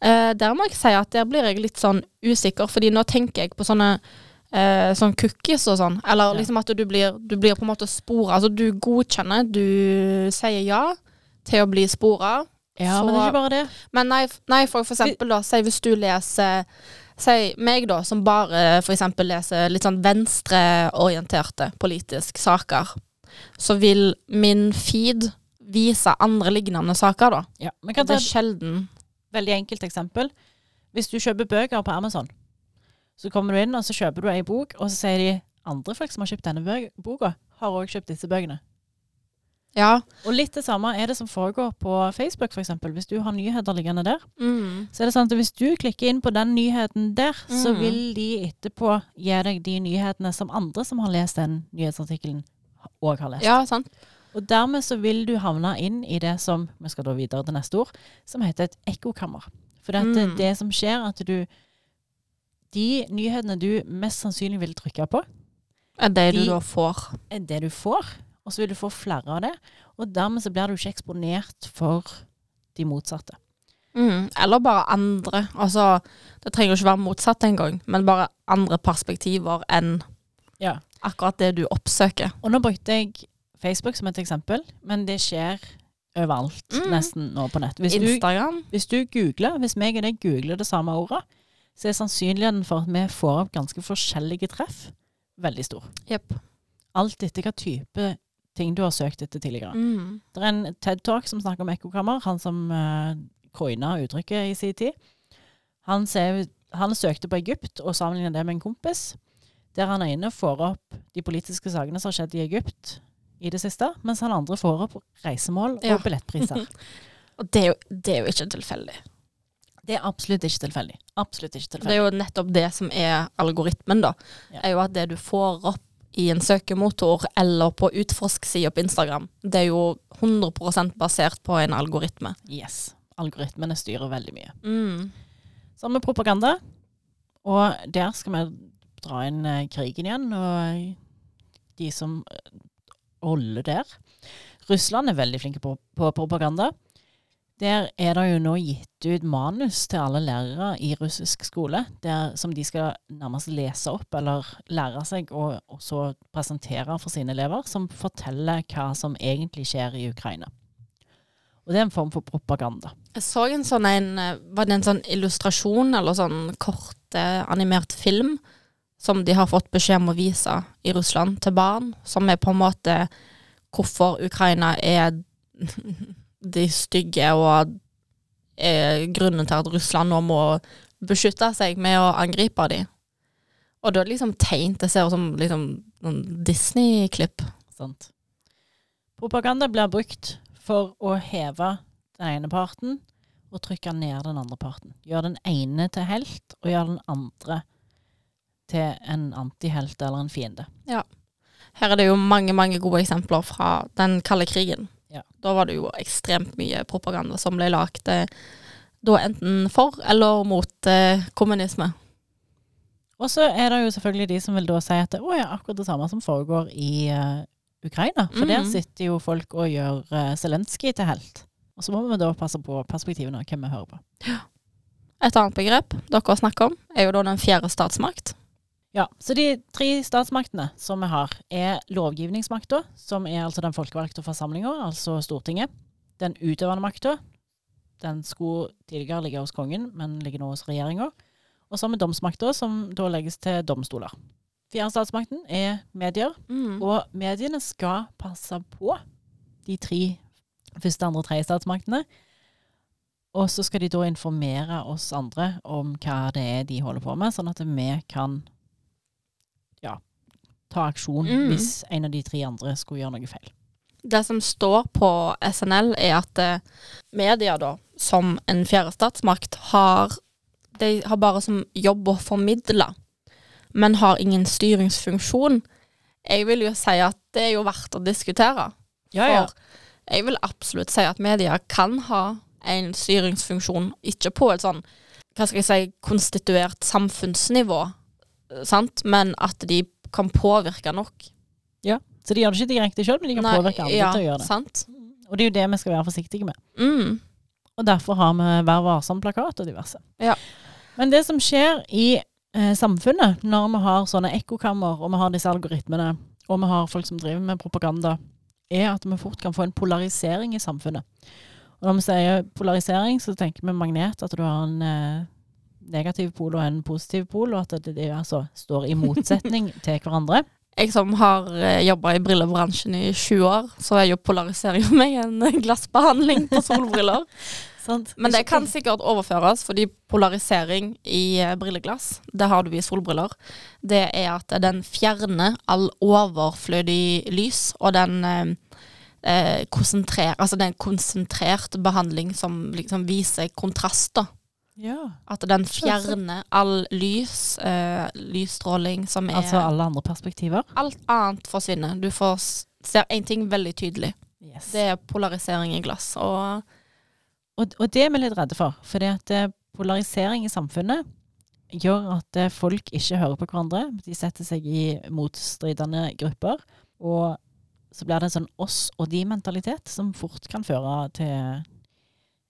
Eh, der må jeg si at der blir jeg litt sånn usikker, fordi nå tenker jeg på sånne eh, sånn cookies og sånn. Eller Ja. liksom at du blir, du blir på en måte spora. Altså du godkjenner, du sier ja til å bli spora. Ja, Så- men det er ikke bare det. Men nei, nei for, for eksempel da, si hvis du leser Si meg, da, som bare for eksempel leser litt sånn venstreorienterte politiske saker, så vil min feed vise andre lignende saker, da. Ja, Det er sjelden. veldig enkelt eksempel. Hvis du kjøper bøker på Amazon, så kommer du inn og så kjøper du ei bok, og så sier de andre folk som har kjøpt denne boka, har òg kjøpt disse bøkene. Ja. Og litt det samme er det som foregår på Facebook, f.eks. Hvis du har nyheter liggende der, Mm. så er det sånn at hvis du klikker inn på den nyheten der, så Mhm. vil de etterpå gi deg de nyhetene som andre som har lest den nyhetsartikkelen, òg har lest. ja, sant. Og dermed så vil du havne inn i det som vi skal da videre til neste ord, som heter et ekkokammer. For det, Mm. det som skjer, at du De nyhetene du mest sannsynlig vil trykke på, Er det du da får. er det du får, og så vil du få flere av det. Og dermed så blir du ikke eksponert for de motsatte. Mm. Eller bare andre. Altså, det trenger jo ikke være motsatt engang, men bare andre perspektiver enn Ja. akkurat det du oppsøker. Og nå brukte jeg Facebook som et eksempel, men det skjer overalt Mm. nesten nå på nett. Hvis du, Instagram. hvis du googler, hvis meg og deg googler det samme ordet, så er sannsynligheten for at vi får opp ganske forskjellige treff, veldig stor. Yep. Alt etter hva type ting du har søkt etter tidligere. Mm. Det er en TED-talk som snakker om ekkokammer, han som uh, coina uttrykket i sin tid. Han, ser, han søkte på Egypt og sammenlignet det med en kompis, der han ene får opp de politiske sakene som har skjedd i Egypt i det siste, mens han andre får opp reisemål og Ja. billettpriser. Og det er, jo, det er jo ikke tilfeldig. Det er absolutt ikke tilfeldig. Absolutt ikke Det er jo nettopp det som er algoritmen, da. Ja. Er jo at det du får opp i en søkemotor eller på utforsk-sida på Instagram, det er jo 100% basert på en algoritme. Yes. Algoritmene styrer veldig mye. Mm. Sånn med propaganda. Og der skal vi dra inn eh, krigen igjen, og de som eh, holder der. Russland er veldig flinke på, på propaganda. Der er det jo nå gitt ut manus til alle lærere i russisk skole, der, som de skal nærmest lese opp eller lære seg og, og så presentere for sine elever, som forteller hva som egentlig skjer i Ukraina. Og det er en form for propaganda. Jeg så en sånn en Var det en sånn illustrasjon eller sånn kort eh, animert film som de har fått beskjed om å vise i Russland til barn, som er på en måte hvorfor Ukraina er de stygge og er grunnen til at Russland nå må beskytte seg med å angripe dem. Og da liksom tegn det ser ut som liksom noen Disney-klipp. Sant? Propaganda blir brukt for å heve den ene parten og trykke ned den andre parten. Gjør den ene til helt, og gjør den andre til en antihelt eller en fiende. Ja. Her er det jo mange, mange gode eksempler fra den kalde krigen. Da var det jo ekstremt mye propaganda som ble lagt eh, da enten for eller mot eh, kommunisme. Og så er det jo selvfølgelig de som vil da si at det er akkurat det samme som foregår i eh, Ukraina. For der Mhm. sitter jo folk og gjør uh, Zelenskyj til helt. Og så må vi da passe på perspektivene og hvem vi hører på. Et annet begrep dere snakker om, er jo da den fjerde statsmakt. Ja, så de tre statsmaktene som vi har, er lovgivningsmakta, som er altså den folkevalgte forsamlinga, altså Stortinget. Den utøvende makta, den skulle tidligere ligge hos kongen, men ligger nå hos regjeringa. Og så har vi domsmakta, som da legges til domstoler. Fjerde statsmakten er medier, Mm. og mediene skal passe på de tre første, andre, tredje statsmaktene. Og så skal de da informere oss andre om hva det er de holder på med, sånn at vi kan ta aksjon Mm. hvis en av de tre andre skulle gjøre noe feil. Det som står på SNL, er at eh, media, da, som en fjerde statsmakt, har, de har bare som jobb å formidle, men har ingen styringsfunksjon. Jeg vil jo si at det er jo verdt å diskutere. Ja, For jeg vil absolutt si at media kan ha en styringsfunksjon, ikke på et sånn, hva skal jeg si, konstituert samfunnsnivå, sant? men at de kan påvirke nok. Ja, Så de gjør det ikke direkte sjøl, men de kan Nei, påvirke andre ja, til å gjøre det. Sant? Og det er jo det vi skal være forsiktige med. Mm. Og derfor har vi Vær varsom-plakat og diverse. Ja. Men det som skjer i eh, samfunnet når vi har sånne ekkokammer, og vi har disse algoritmene, og vi har folk som driver med propaganda, er at vi fort kan få en polarisering i samfunnet. Og når vi sier polarisering, så tenker vi magnet, at du har en eh, negativ pol og en positiv pol, og at det, det altså står i motsetning til hverandre. Jeg som har jobba i brillebransjen i 20 år, så er jo polarisering for meg en glassbehandling på solbriller. Men det kan sikkert overføres, fordi polarisering i eh, brilleglass, det har du i solbriller, det er at den fjerner all overflødig lys, og den, eh, konsentrer, Altså det er en konsentrert behandling som liksom viser kontraster. Ja. At den fjerner all lys, uh, lysstråling som er Altså alle andre perspektiver. Alt annet forsvinner. Du får ser én ting veldig tydelig. Yes. Det er polarisering i glass. Og Og, og det er vi litt redde for. At eh, polarisering i samfunnet gjør at eh, folk ikke hører på hverandre. De setter seg i motstridende grupper. Og så blir det en sånn oss og de-mentalitet som fort kan føre til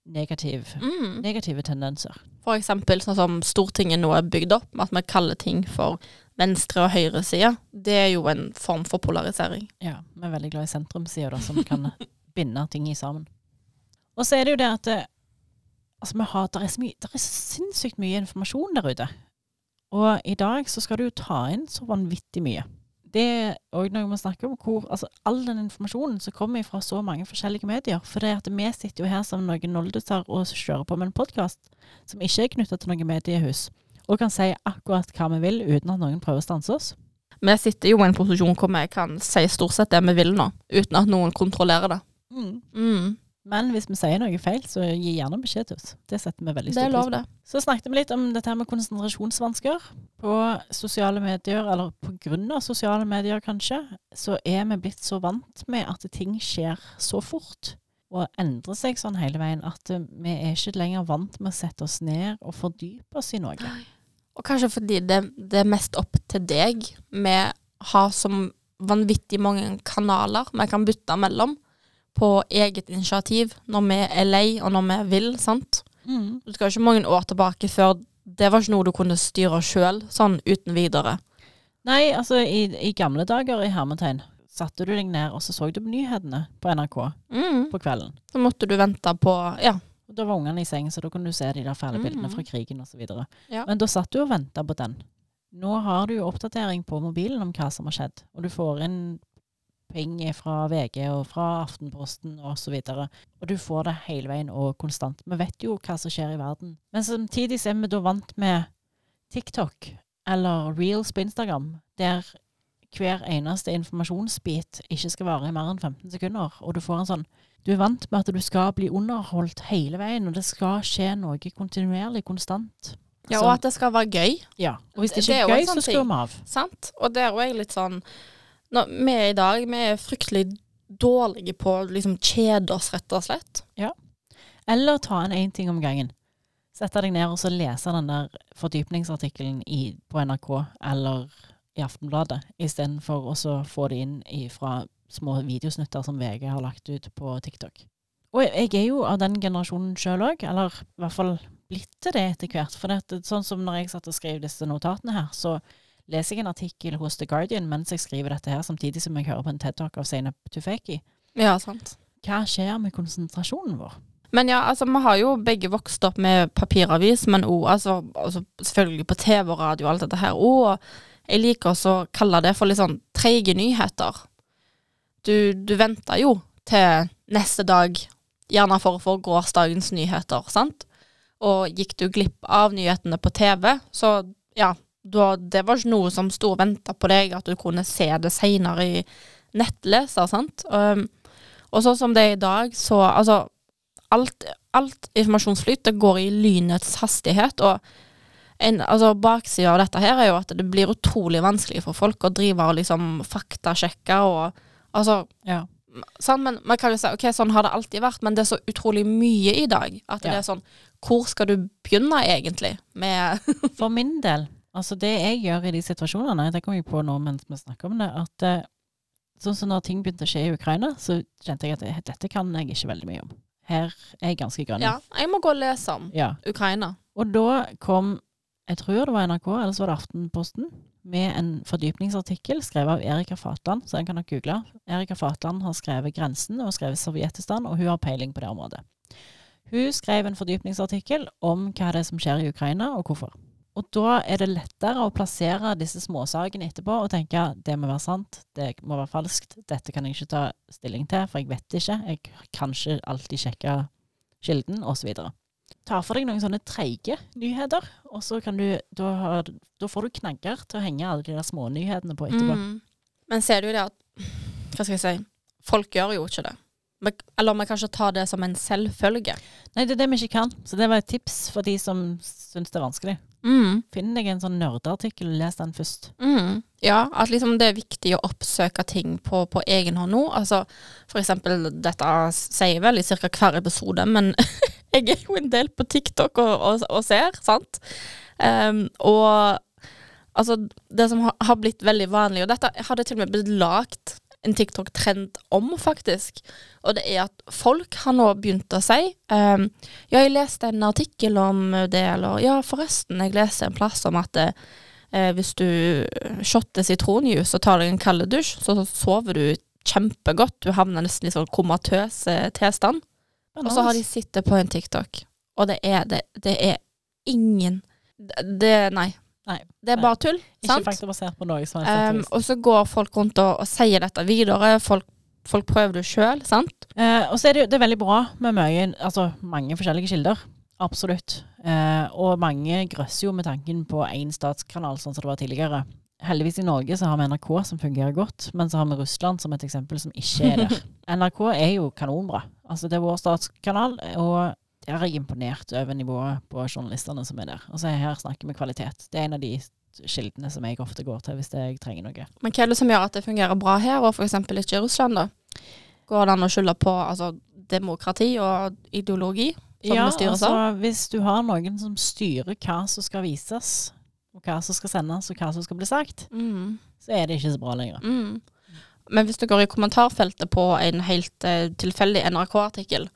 negativ, mm, negative tendenser. for eksempel sånn som Stortinget nå er bygd opp, at vi kaller ting for venstre- og høyresida. Det er jo en form for polarisering. Ja, vi er veldig glad i sentrumssida, da, som kan binde ting i sammen. Og så er det jo det at eh, altså vi har, der, er så mye, der er sinnssykt mye informasjon der ute. Og i dag så skal du jo ta inn så vanvittig mye. Det er òg noe vi snakker om, hvor altså, all den informasjonen som kommer fra så mange forskjellige medier. For det at vi sitter jo her som noen nolduser og kjører på med en podkast som ikke er knytta til noe mediehus, og kan si akkurat hva vi vil uten at noen prøver å stanse oss. Vi sitter jo i en posisjon hvor vi kan si stort sett det vi vil nå, uten at noen kontrollerer det. Mm. Men hvis vi sier noe feil, så gi gjerne beskjed til oss. Det setter vi veldig stor pris på. Så snakket vi litt om dette med konsentrasjonsvansker. På sosiale medier, eller på grunn av sosiale medier kanskje, så er vi blitt så vant med at ting skjer så fort. Og endrer seg sånn hele veien at vi er ikke lenger vant med å sette oss ned og fordype oss i noe. Og kanskje fordi det, det er mest opp til deg. Vi har så vanvittig mange kanaler vi kan bytte mellom på eget initiativ når vi er lei og når vi vil, sant. Mm. Du skal ikke mange år tilbake før det var ikke noe du kunne styre sjøl, sånn uten videre. Nei, altså i, i gamle dager i hermetegn satte du deg ned og så så du på nyhetene på NRK Mm. på kvelden. Så måtte du vente på Ja. Da var ungene i seng, så da kunne du se de der fæle bildene mm. fra krigen osv. Ja. Men da satt du og venta på den. Nå har du jo oppdatering på mobilen om hva som har skjedd, og du får inn ping fra VG og fra Aftenposten osv. Og, og du får det hele veien og konstant. Vi vet jo hva som skjer i verden. Men samtidig så er vi da vant med TikTok eller reels på Instagram, der hver eneste informasjonsbit ikke skal vare i mer enn 15 sekunder, og du får en sånn Du er vant med at du skal bli underholdt hele veien, og det skal skje noe kontinuerlig, konstant. ja, og at det skal være gøy. Ja. Og hvis det Det ikke er er gøy, sånn så skrur vi av. Sant? Og der er jeg litt sånn når, Vi i dag vi er fryktelig dårlige på liksom kjede oss, rett og slett. Ja. Eller ta en én ting om gangen. Sette deg ned og så lese den der fordypningsartikkelen på NRK eller i Aftenbladet, istedenfor å få det inn fra små videosnutter som VG har lagt ut på TikTok. Og jeg, er jo av den generasjonen sjøl òg, eller i hvert fall blitt til det etter hvert. For det, sånn som når jeg satt og skrev disse notatene her, så leser jeg en artikkel hos The Guardian mens jeg skriver dette her, samtidig som jeg hører på en TED-talk av Zainab Tufeki. Ja, sant. Hva skjer med konsentrasjonen vår? Men ja, altså, vi har jo begge vokst opp med papiravis, men òg altså, altså, selvfølgelig på TV og radio og alt dette her. Og jeg liker også å kalle det for litt sånn treige nyheter. Du, du venter jo til neste dag, gjerne for å få gårsdagens nyheter, sant? Og gikk du glipp av nyhetene på TV, så ja, da, det var ikke noe som sto og venta på deg, at du kunne se det seinere i nettleser, sant? Um, og sånn som det er i dag, så altså Alt, alt informasjonsflyt det går i lynets hastighet, og en, altså baksida av dette her er jo at det blir utrolig vanskelig for folk å drive og liksom faktasjekke og altså Ja. Sånn, men man kan jo si ok, sånn har det alltid vært, men det er så utrolig mye i dag at det er sånn Hvor skal du begynne egentlig med For min del, altså det jeg gjør i de situasjonene, det kom jeg på nå mens vi snakker om det, at eh, sånn som når ting begynte å skje i Ukraina, så kjente jeg at dette kan jeg ikke veldig mye om. Her er jeg ganske grønn. Ja, jeg må gå og lese om Ja. Ukraina. Og da kom, jeg tror det var NRK, eller så var det Aftenposten, med en fordypningsartikkel skrevet av Erika Fatland, så den kan dere google. Erika Fatland har skrevet 'Grensen' og skrevet 'Sovjetistan', og hun har peiling på det området. Hun skrev en fordypningsartikkel om hva det er som skjer i Ukraina, og hvorfor. Og da er det lettere å plassere disse småsakene etterpå og tenke det må være sant, det må være falskt, dette kan jeg ikke ta stilling til, for jeg vet ikke, jeg kan ikke alltid sjekke kilden, osv. Ta for deg noen sånne treige nyheter, og så kan du, da, har, da får du knagger til å henge alle de der smånyhetene på etterpå. Mm. Men ser du det at Hva skal jeg si? Folk gjør jo ikke det. Eller vi kan ikke ta det som en selvfølge. Nei, det er det vi ikke kan. Så det var et tips for de som syns det er vanskelig. Mm. Finn deg en sånn nerdeartikkel, les den først. Mm. Ja, at liksom det er viktig å oppsøke ting på, på egen hånd nå. Altså, for eksempel, dette sier jeg vel i ca. hver episode, men jeg er jo en del på TikTok og, og, og ser, sant? Um, og altså, det som har, har blitt veldig vanlig, og dette hadde til og med blitt lagt en TikTok-trend om, faktisk. Og det er at folk har nå begynt å si um, Ja, jeg leste en artikkel om det, eller Ja, forresten, jeg leste en plass om at eh, eh, hvis du shotter sitronjuice og tar deg en kald dusj, så sover du kjempegodt. Du havner nesten i sånn komatøs eh, tilstand. Og så har de sittet på en TikTok, og det er, det, det er ingen det, det- Nei. Nei. Det er bare tull. Ikke faktabasert på noe som helst. Um, og så går folk rundt og, og sier dette videre. Folk, folk prøver det sjøl, sant? Eh, og så er det det er veldig bra med mye, altså mange forskjellige kilder. Absolutt. Eh, og mange grøsser jo med tanken på én statskanal, sånn som det var tidligere. Heldigvis i Norge så har vi NRK som fungerer godt, men så har vi Russland som et eksempel som ikke er der. NRK er jo kanonbra. Altså det er vår statskanal, og er jeg imponert over nivået på journalistene som er der. Altså her snakker vi kvalitet. Det er en av de kildene som jeg ofte går til hvis jeg trenger noe. Men hva er det som gjør at det fungerer bra her, og f.eks. ikke i Russland, da? Går det an å skylde på altså, demokrati og ideologi? Som det styres altså, av? hvis du har noen som styrer hva som skal vises, og hva som skal sendes, og hva som skal bli sagt, Mm. så er det ikke så bra lenger. Mm. Men hvis du går i kommentarfeltet på en helt uh, tilfeldig NRK-artikkel,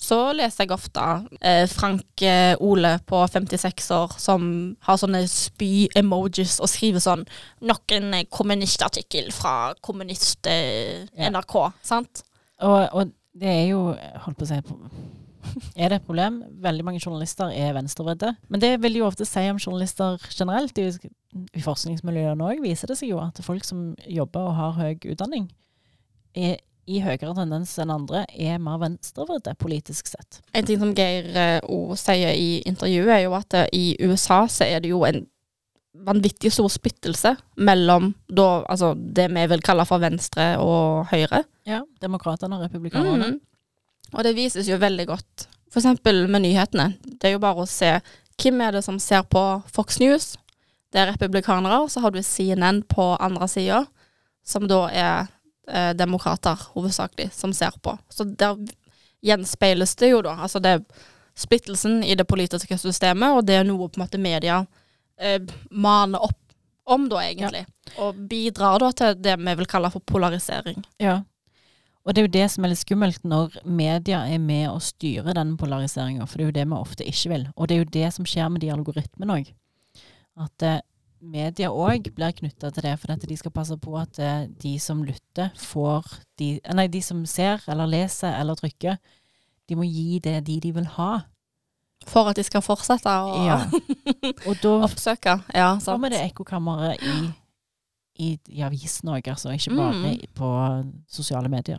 så leser jeg ofte eh, Frank eh, Ole på 56 år som har sånne spy-emojis og skriver sånn 'Nok en eh, kommunistartikkel fra kommunist-NRK', sant? Og, og det er jo, holdt på å si Er det et problem? Veldig mange journalister er venstrevridde. Men det vil jo ofte si om journalister generelt. I, i forskningsmiljøene òg viser det seg jo at folk som jobber og har høy utdanning, er i høyere tendens enn andre er mer venstrevridde politisk sett. En ting som Geir eh, O sier i intervjuet, er jo at eh, i USA så er det jo en vanvittig stor splittelse mellom da, altså det vi vil kalle for venstre og høyre. Ja, Demokratene og republikanerne. Mm. Og det vises jo veldig godt. Eksempel med nyhetene. Det er jo bare å se hvem er det som ser på Fox News. Det er republikanere, og så har du CNN på andre sida, som da er eh, demokrater hovedsakelig, som ser på. Så der gjenspeiles det jo da. Altså det er splittelsen i det politiske systemet, og det er noe på en måte media eh, maner opp om da, egentlig. Og bidrar da til det vi vil kalle for polarisering. Ja. Og det er jo det som er litt skummelt når media er med å styre den polariseringa, for det er jo det vi ofte ikke vil. Og det er jo det som skjer med de algoritmene òg. At eh, media òg blir knytta til det, for at de skal passe på at eh, de som lytter, får de eh, Nei, de som ser eller leser eller trykker, de må gi det de de vil ha. For at de skal fortsette å Ja. Og da oppsøke. Ja, sant. vi det ekkokamre i, i, i avisen òg, altså. Ikke bare Mm. på sosiale medier.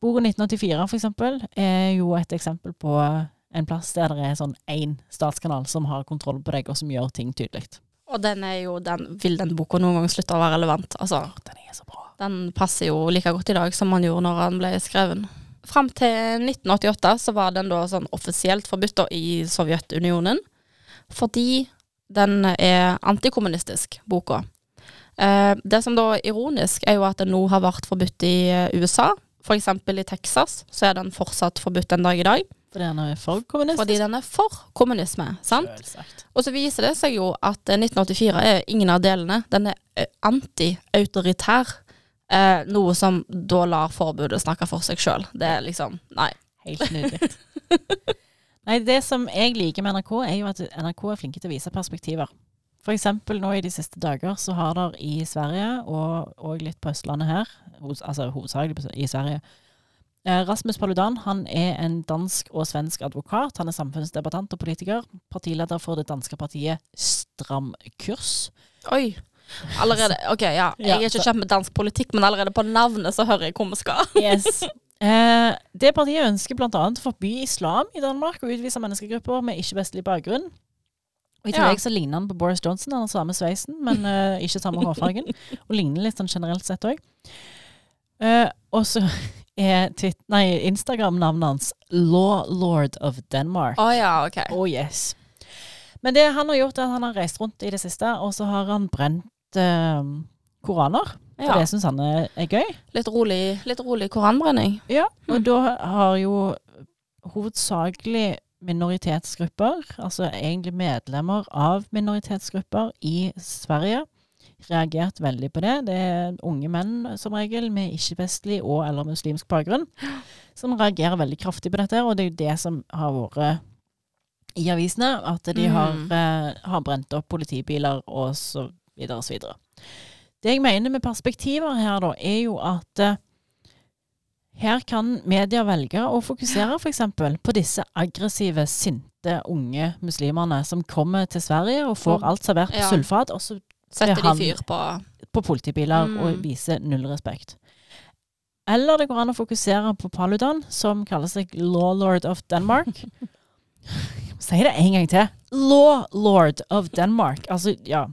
Boka 1984, for eksempel, er jo et eksempel på en plass der det er sånn én statskanal som har kontroll på deg, og som gjør ting tydelig. Og den er jo den, Vil den boka noen gang slutte å være relevant? Altså, Den er så bra. den passer jo like godt i dag som den gjorde når den ble skrevet. Fram til 1988 så var den da sånn offisielt forbudt i Sovjetunionen. Fordi den er antikommunistisk, boka. Eh, det som da er ironisk, er jo at den nå har vært forbudt i eh, USA. Eksempel i Texas så er den fortsatt forbudt en dag i dag. Fordi han er for kommunistisk. Fordi den er for kommunisme. sant? Og så viser det seg jo at eh, 1984 er ingen av delene. Den er eh, anti-autoritær. Eh, noe som da lar forbudet snakke for seg sjøl. Det er liksom Nei. Helt nydelig. Nei, det som jeg liker med NRK, er jo at NRK er flinke til å vise perspektiver. For eksempel nå i de siste dager så har der i Sverige, og, og litt på Østlandet her, hos, altså hovedsakelig i Sverige, eh, Rasmus Paludan han er en dansk og svensk advokat. Han er samfunnsdebattant og politiker. Partileder for det danske partiet Stram kurs. Oi. Allerede OK, ja. Jeg er ikke kjent med dansk politikk, men allerede på navnet så hører jeg hvor vi skal. Yes. Eh, det partiet ønsker bl.a. å forby islam i Danmark og utvise menneskegrupper med ikke-vestlig bakgrunn. Og I Ja. tillegg så ligner han på Boris Johnson, han har samme sveisen, men eh, ikke samme hårfargen. Og ligner litt sånn generelt sett òg. og så er Instagram-navnet hans Law Lord of Denmark. Å ja, OK. Oh yes. Men det han har gjort, er at han har reist rundt i det siste, og så har han brent eh, koraner. For Ja. det syns han er, er gøy. Litt rolig, litt rolig koranbrenning. Ja, og da har jo hovedsakelig minoritetsgrupper, altså egentlig medlemmer av minoritetsgrupper i Sverige, reagert veldig på det. Det er unge menn som regel med ikke-vestlig og eller muslimsk bakgrunn som reagerer veldig kraftig på dette, og det er jo det som har vært i avisene, at de har, Mm. eh, har brent opp politibiler og så videre og så videre. Det jeg mener med perspektiver her, da, er jo at eh, her kan media velge å fokusere f.eks. på disse aggressive, sinte, unge muslimene som kommer til Sverige og får alt servert på ja. sulfat, og så Setter er de fyr på på politibiler Mm. og viser null respekt. Eller det går an å fokusere på Paludan, som kaller seg Law Lord of Denmark. Si det en gang til. Law Lord of Denmark. Altså, ja.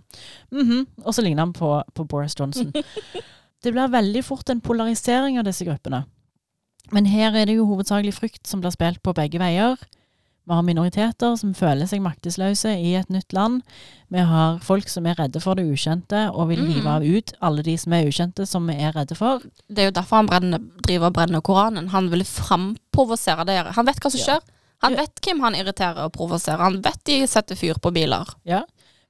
Mhm. Og så ligner han på, på Boris Johnson. Det blir veldig fort en polarisering av disse gruppene. Men her er det jo hovedsakelig frykt som blir spilt på begge veier. Vi har minoriteter som føler seg maktesløse i et nytt land. Vi har folk som er redde for det ukjente og vil Mm. hive ut alle de som er ukjente, som vi er redde for. Det er jo derfor han brenner, driver og brenner Koranen. Han vil framprovosere dere. Han vet hva som Ja. skjer. Han vet hvem han irriterer og provoserer. Han vet de setter fyr på biler.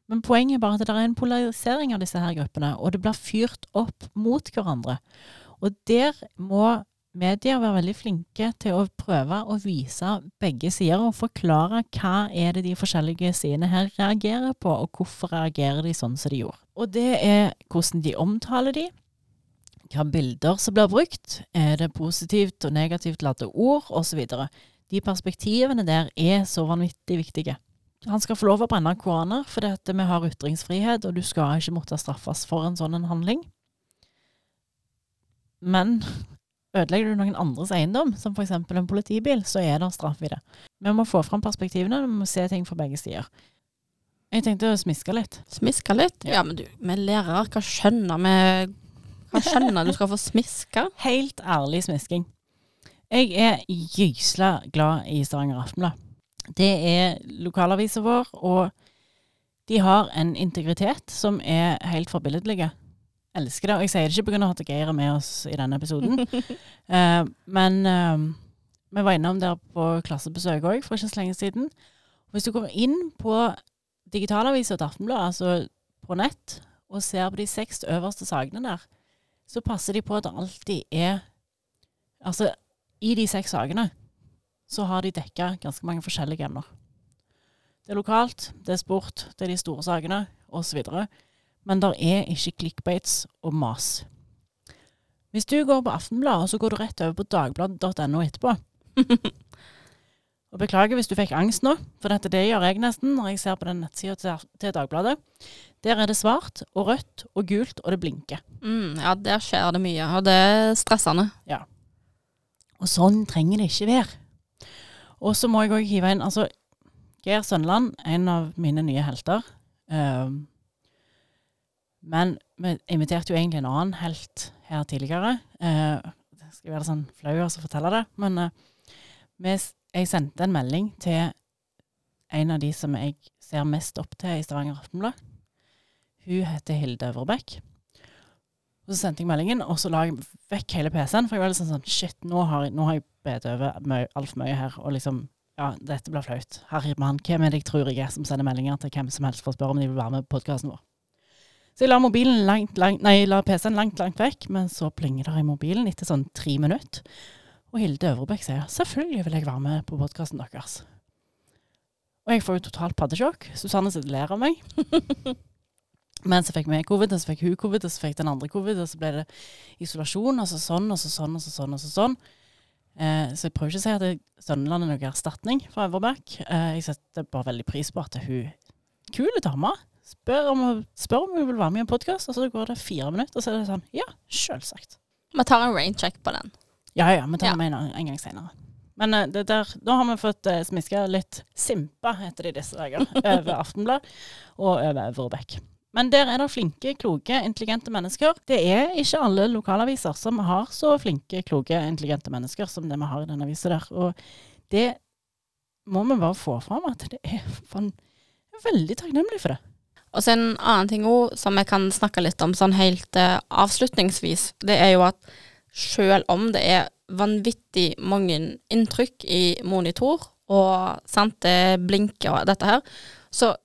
Men poenget er bare at det er en polarisering av disse her gruppene, og det blir fyrt opp mot hverandre. Og der må media være veldig flinke til å prøve å vise begge sider og forklare hva er det de forskjellige sidene her reagerer på, og hvorfor reagerer de sånn som de gjorde. Og det er hvordan de omtaler de, hva bilder som blir brukt, er det positivt og negativt ladde ord, osv. De perspektivene der er så vanvittig viktige. Han skal få lov å brenne koraner, fordi at vi har ytringsfrihet, og du skal ikke måtte straffes for en sånn handling. Men ødelegger du noen andres eiendom, som f.eks. en politibil, så er det straff i det. Vi må få fram perspektivene, vi må se ting fra begge sider. Jeg tenkte å smiske litt. Smiske litt? Ja. Men du, vi lærere, hva skjønner vi Hva skjønner du skal få smiske? Helt ærlig smisking. Jeg er gysla glad i Stavanger Aftenblad. Det er lokalavisa vår, og de har en integritet som er helt forbilledlige. Elsker det. Og jeg sier det ikke pga. at Geir er med oss i denne episoden. Eh, men eh, vi var innom der på klassebesøk òg for ikke så lenge siden. Hvis du går inn på digitalavisa til Aftenbladet, altså på nett, og ser på de seks øverste sakene der, så passer de på at det alltid er Altså, i de seks sakene så har de dekka ganske mange forskjellige emner. Det er lokalt, det er sport, det er de store sakene, osv. Men der er ikke clickbates og mas. Hvis du går på Aftenbladet, så går du rett over på dagbladet.no etterpå. Og beklager hvis du fikk angst nå, for dette det gjør jeg nesten når jeg ser på den nettsida til, Dagbladet. Der er det svart og rødt og gult, og det blinker. Mm, ja, der skjer det mye, og det er stressende. Ja. Og sånn trenger det ikke være. Og så må jeg òg hive inn altså, Geir Sønland, en av mine nye helter. Ehm, men vi inviterte jo egentlig en annen helt her tidligere. Eh, det skal være sånn flau å fortelle det, men eh, jeg sendte en melding til en av de som jeg ser mest opp til i Stavanger Aftenblad. Hun heter Hilde Øvrebekk. Og så sendte jeg meldingen, og så la jeg vekk hele PC-en. For jeg var liksom sånn Shit, nå har jeg, nå jeg bedt over altfor mye her. Og liksom Ja, dette blir flaut. Herre mann, hvem er det jeg tror jeg er som sender meldinger til hvem som helst for å spørre om de vil være med på podkasten vår? Så jeg la langt, langt Nei, la PC-en langt, langt vekk, men så plinger det i mobilen etter sånn tre minutter. Og Hilde Øvrebekk sier selvfølgelig vil jeg være med på podkasten deres. Og jeg får jo totalt paddesjokk. Susanne sitter og ler av meg. Men så fikk vi covid, og så fikk hun covid, og så fikk den andre covid, og så ble det isolasjon, og så sånn, og så sånn, og så sånn, og så sånn. Eh, så jeg prøver ikke å si at Sønneland er noen erstatning for Øvrebekk. Eh, jeg setter bare veldig pris på at hun Kule dame. Spør om, spør om hun vil være med i en podkast, og så går det fire minutter, og så er det sånn Ja, selvsagt. Vi tar en raincheck på den. Ja ja, vi tar Ja. med en, en gang senere. Men uh, det der, nå har vi fått uh, smiska litt Simpa, heter det i disse dager, over Aftenblad og over Øvrebekk. Men der er det flinke, kloke, intelligente mennesker. Det er ikke alle lokalaviser som har så flinke, kloke, intelligente mennesker som det vi har i denne avisa der. Og det må vi bare få fram at det er er veldig takknemlig for det. Og så en annen ting også, som jeg kan snakke litt om sånn helt eh, avslutningsvis, det er jo at selv om det er vanvittig mange inntrykk i monitor, og sant, det blinker og dette her, så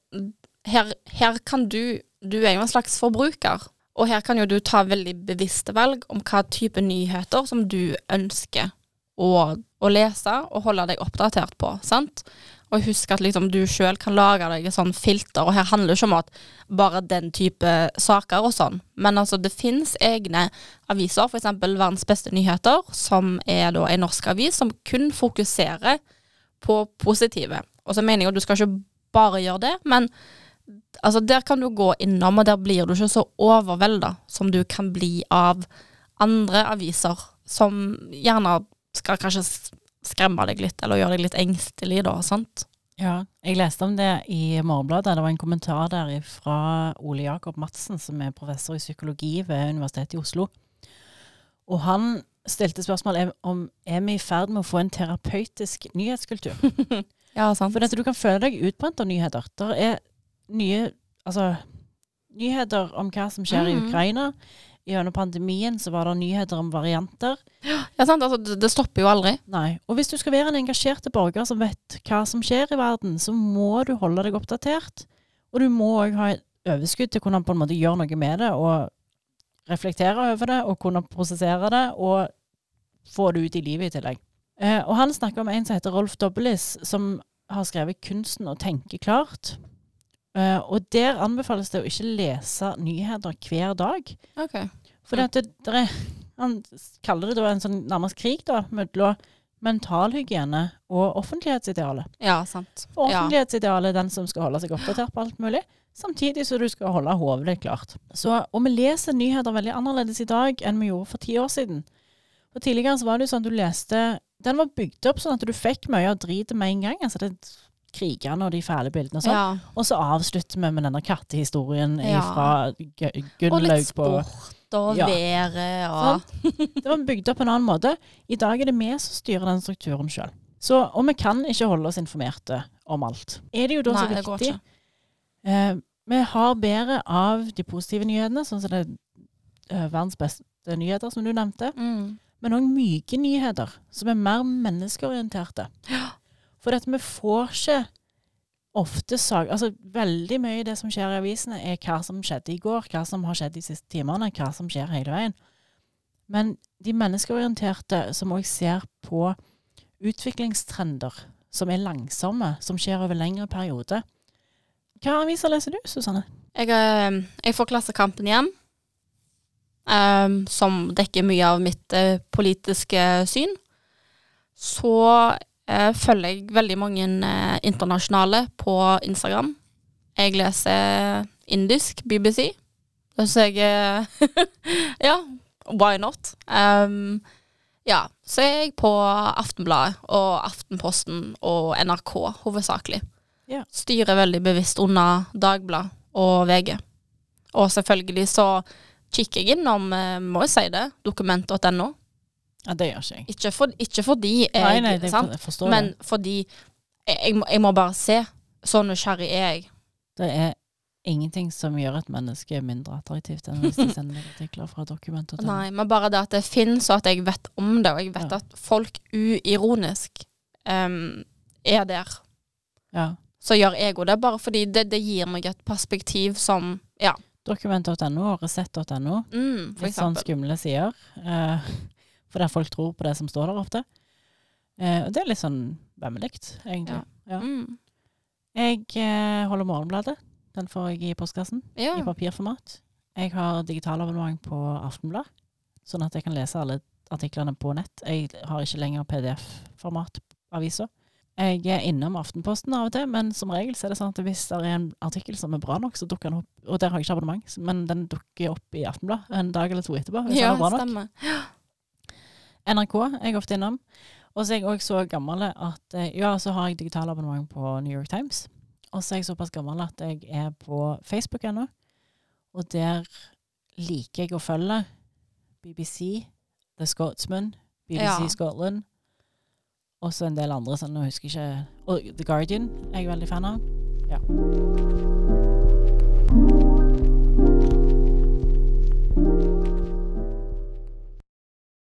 her, her kan du Du er jo en slags forbruker, og her kan jo du ta veldig bevisste valg om hva type nyheter som du ønsker å, å lese og holde deg oppdatert på, sant? Og husk at liksom du sjøl kan lage deg et sånn filter, og her handler det ikke om at bare den type saker og sånn, men altså det finnes egne aviser, f.eks. Verdens beste nyheter, som er da en norsk avis som kun fokuserer på positive. Og så mener jeg at du skal ikke bare gjøre det, men altså der kan du gå innom, og der blir du ikke så overvelda som du kan bli av andre aviser, som gjerne skal kanskje skremme deg litt, eller gjøre deg litt engstelig, da, sant? Ja, jeg leste om det i Morgenbladet. Det var en kommentar der fra Ole Jakob Madsen, som er professor i psykologi ved Universitetet i Oslo. Og han stilte spørsmål om er vi i ferd med å få en terapeutisk nyhetskultur. Ja, sant. For det du kan føle deg utbrent av nyheter. Det er nye altså, nyheter om hva som skjer i Mhm. Ukraina. Gjennom pandemien så var det nyheter om varianter. Ja, sant. Altså, det, det stopper jo aldri. Nei. Og hvis du skal være en engasjert borger som vet hva som skjer i verden, så må du holde deg oppdatert. Og du må òg ha et overskudd til å kunne på en måte gjøre noe med det, og reflektere over det, og kunne prosessere det, og få det ut i livet i tillegg. Eh, og han snakker om en som heter Rolf Dobbelis, som har skrevet 'Kunsten å tenke klart'. Eh, og der anbefales det å ikke lese nyheter hver dag. Okay. For det, det, det han kaller det da en sånn nærmest krig da, mellom mentalhygiene og offentlighetsidealet. Ja, sant. For offentlighetsidealet er den som skal holde seg oppdatert på alt mulig, samtidig som du skal holde hodet ditt klart. Så, og vi leser nyheter veldig annerledes i dag enn vi gjorde for ti år siden. For tidligere så var det jo sånn at du leste Den var bygd opp sånn at du fikk mye av dritet med en gang. Altså det krigene og de fæle bildene og sånn. Ja. Og så avslutter vi med denne kattehistorien Ja. fra Gu- Og litt Gunnlaug sport og Ja. været og Det var bygd opp på en annen måte. I dag er det vi som styrer den strukturen sjøl. Og vi kan ikke holde oss informerte om alt. Er det jo da så viktig eh, Vi har bedre av de positive nyhetene, sånn som det er eh, verdens beste nyheter, som du nevnte. Mm. Men òg myke nyheter, som er mer menneskeorienterte. For at vi får ikke ofte sak Altså veldig mye i det som skjer i avisene, er hva som skjedde i går, hva som har skjedd de siste timene, hva som skjer hele veien. Men de menneskeorienterte som òg ser på utviklingstrender som er langsomme, som skjer over lengre periode. Hva aviser leser du, Susanne? Jeg, eh, jeg får Klassekampen igjen. Um, som dekker mye av mitt uh, politiske syn. Så eh, følger jeg veldig mange eh, internasjonale på Instagram. Jeg leser indisk BBC. Så jeg Ja, why not? Um, ja, så er jeg på Aftenbladet og Aftenposten og NRK hovedsakelig. Yeah. Styrer veldig bevisst under Dagbladet og VG. Og selvfølgelig så kikker jeg innom, eh, må jeg si det, dokument.no. Ja, det gjør ikke jeg. Ikke, for, ikke fordi jeg Nei, nei, det, sant? jeg Men fordi jeg, må, jeg må bare se. Så nysgjerrig er jeg. Det er ingenting som gjør et menneske mindre attraktivt enn hvis de sender artikler fra dokumenter til Nei, men bare det at det finnes, og at jeg vet om det, og jeg vet Ja. at folk uironisk um, er der. Ja. Så gjør jeg òg det, bare fordi det, det gir meg et perspektiv som Ja. Dokument.no og Resett.no. Mm, Litt sånn skumle sider. Eh, for der folk tror på det som står der ofte. Eh, og det er litt sånn vemmelig, egentlig. Ja. Mm. Jeg eh, holder Morgenbladet. Den får jeg i postkassen Ja. i papirformat. Jeg har digitalabonnement på Aftenblad, sånn at jeg kan lese alle artiklene på nett. Jeg har ikke lenger PDF-format aviser. Jeg er innom Aftenposten av og til, men som regel så er det sånn at hvis det er en artikkel som er bra nok, så dukker den opp. Og der har jeg ikke abonnement, men den dukker opp i Aftenblad en dag eller to etterpå. Hvis ja, den er bra nok. stemmer. NRK er jeg ofte innom. Og så er jeg òg så gammel at eh, Ja, så har jeg digital abonnement på New York Times. Og så er jeg såpass gammel at jeg er på Facebook ennå. Og der liker jeg å følge BBC, The Scotsman, BBC ja. Scotland og så en del andre. Sånn, som jeg husker ikke Og The Guardian er jeg veldig fan av. Ja.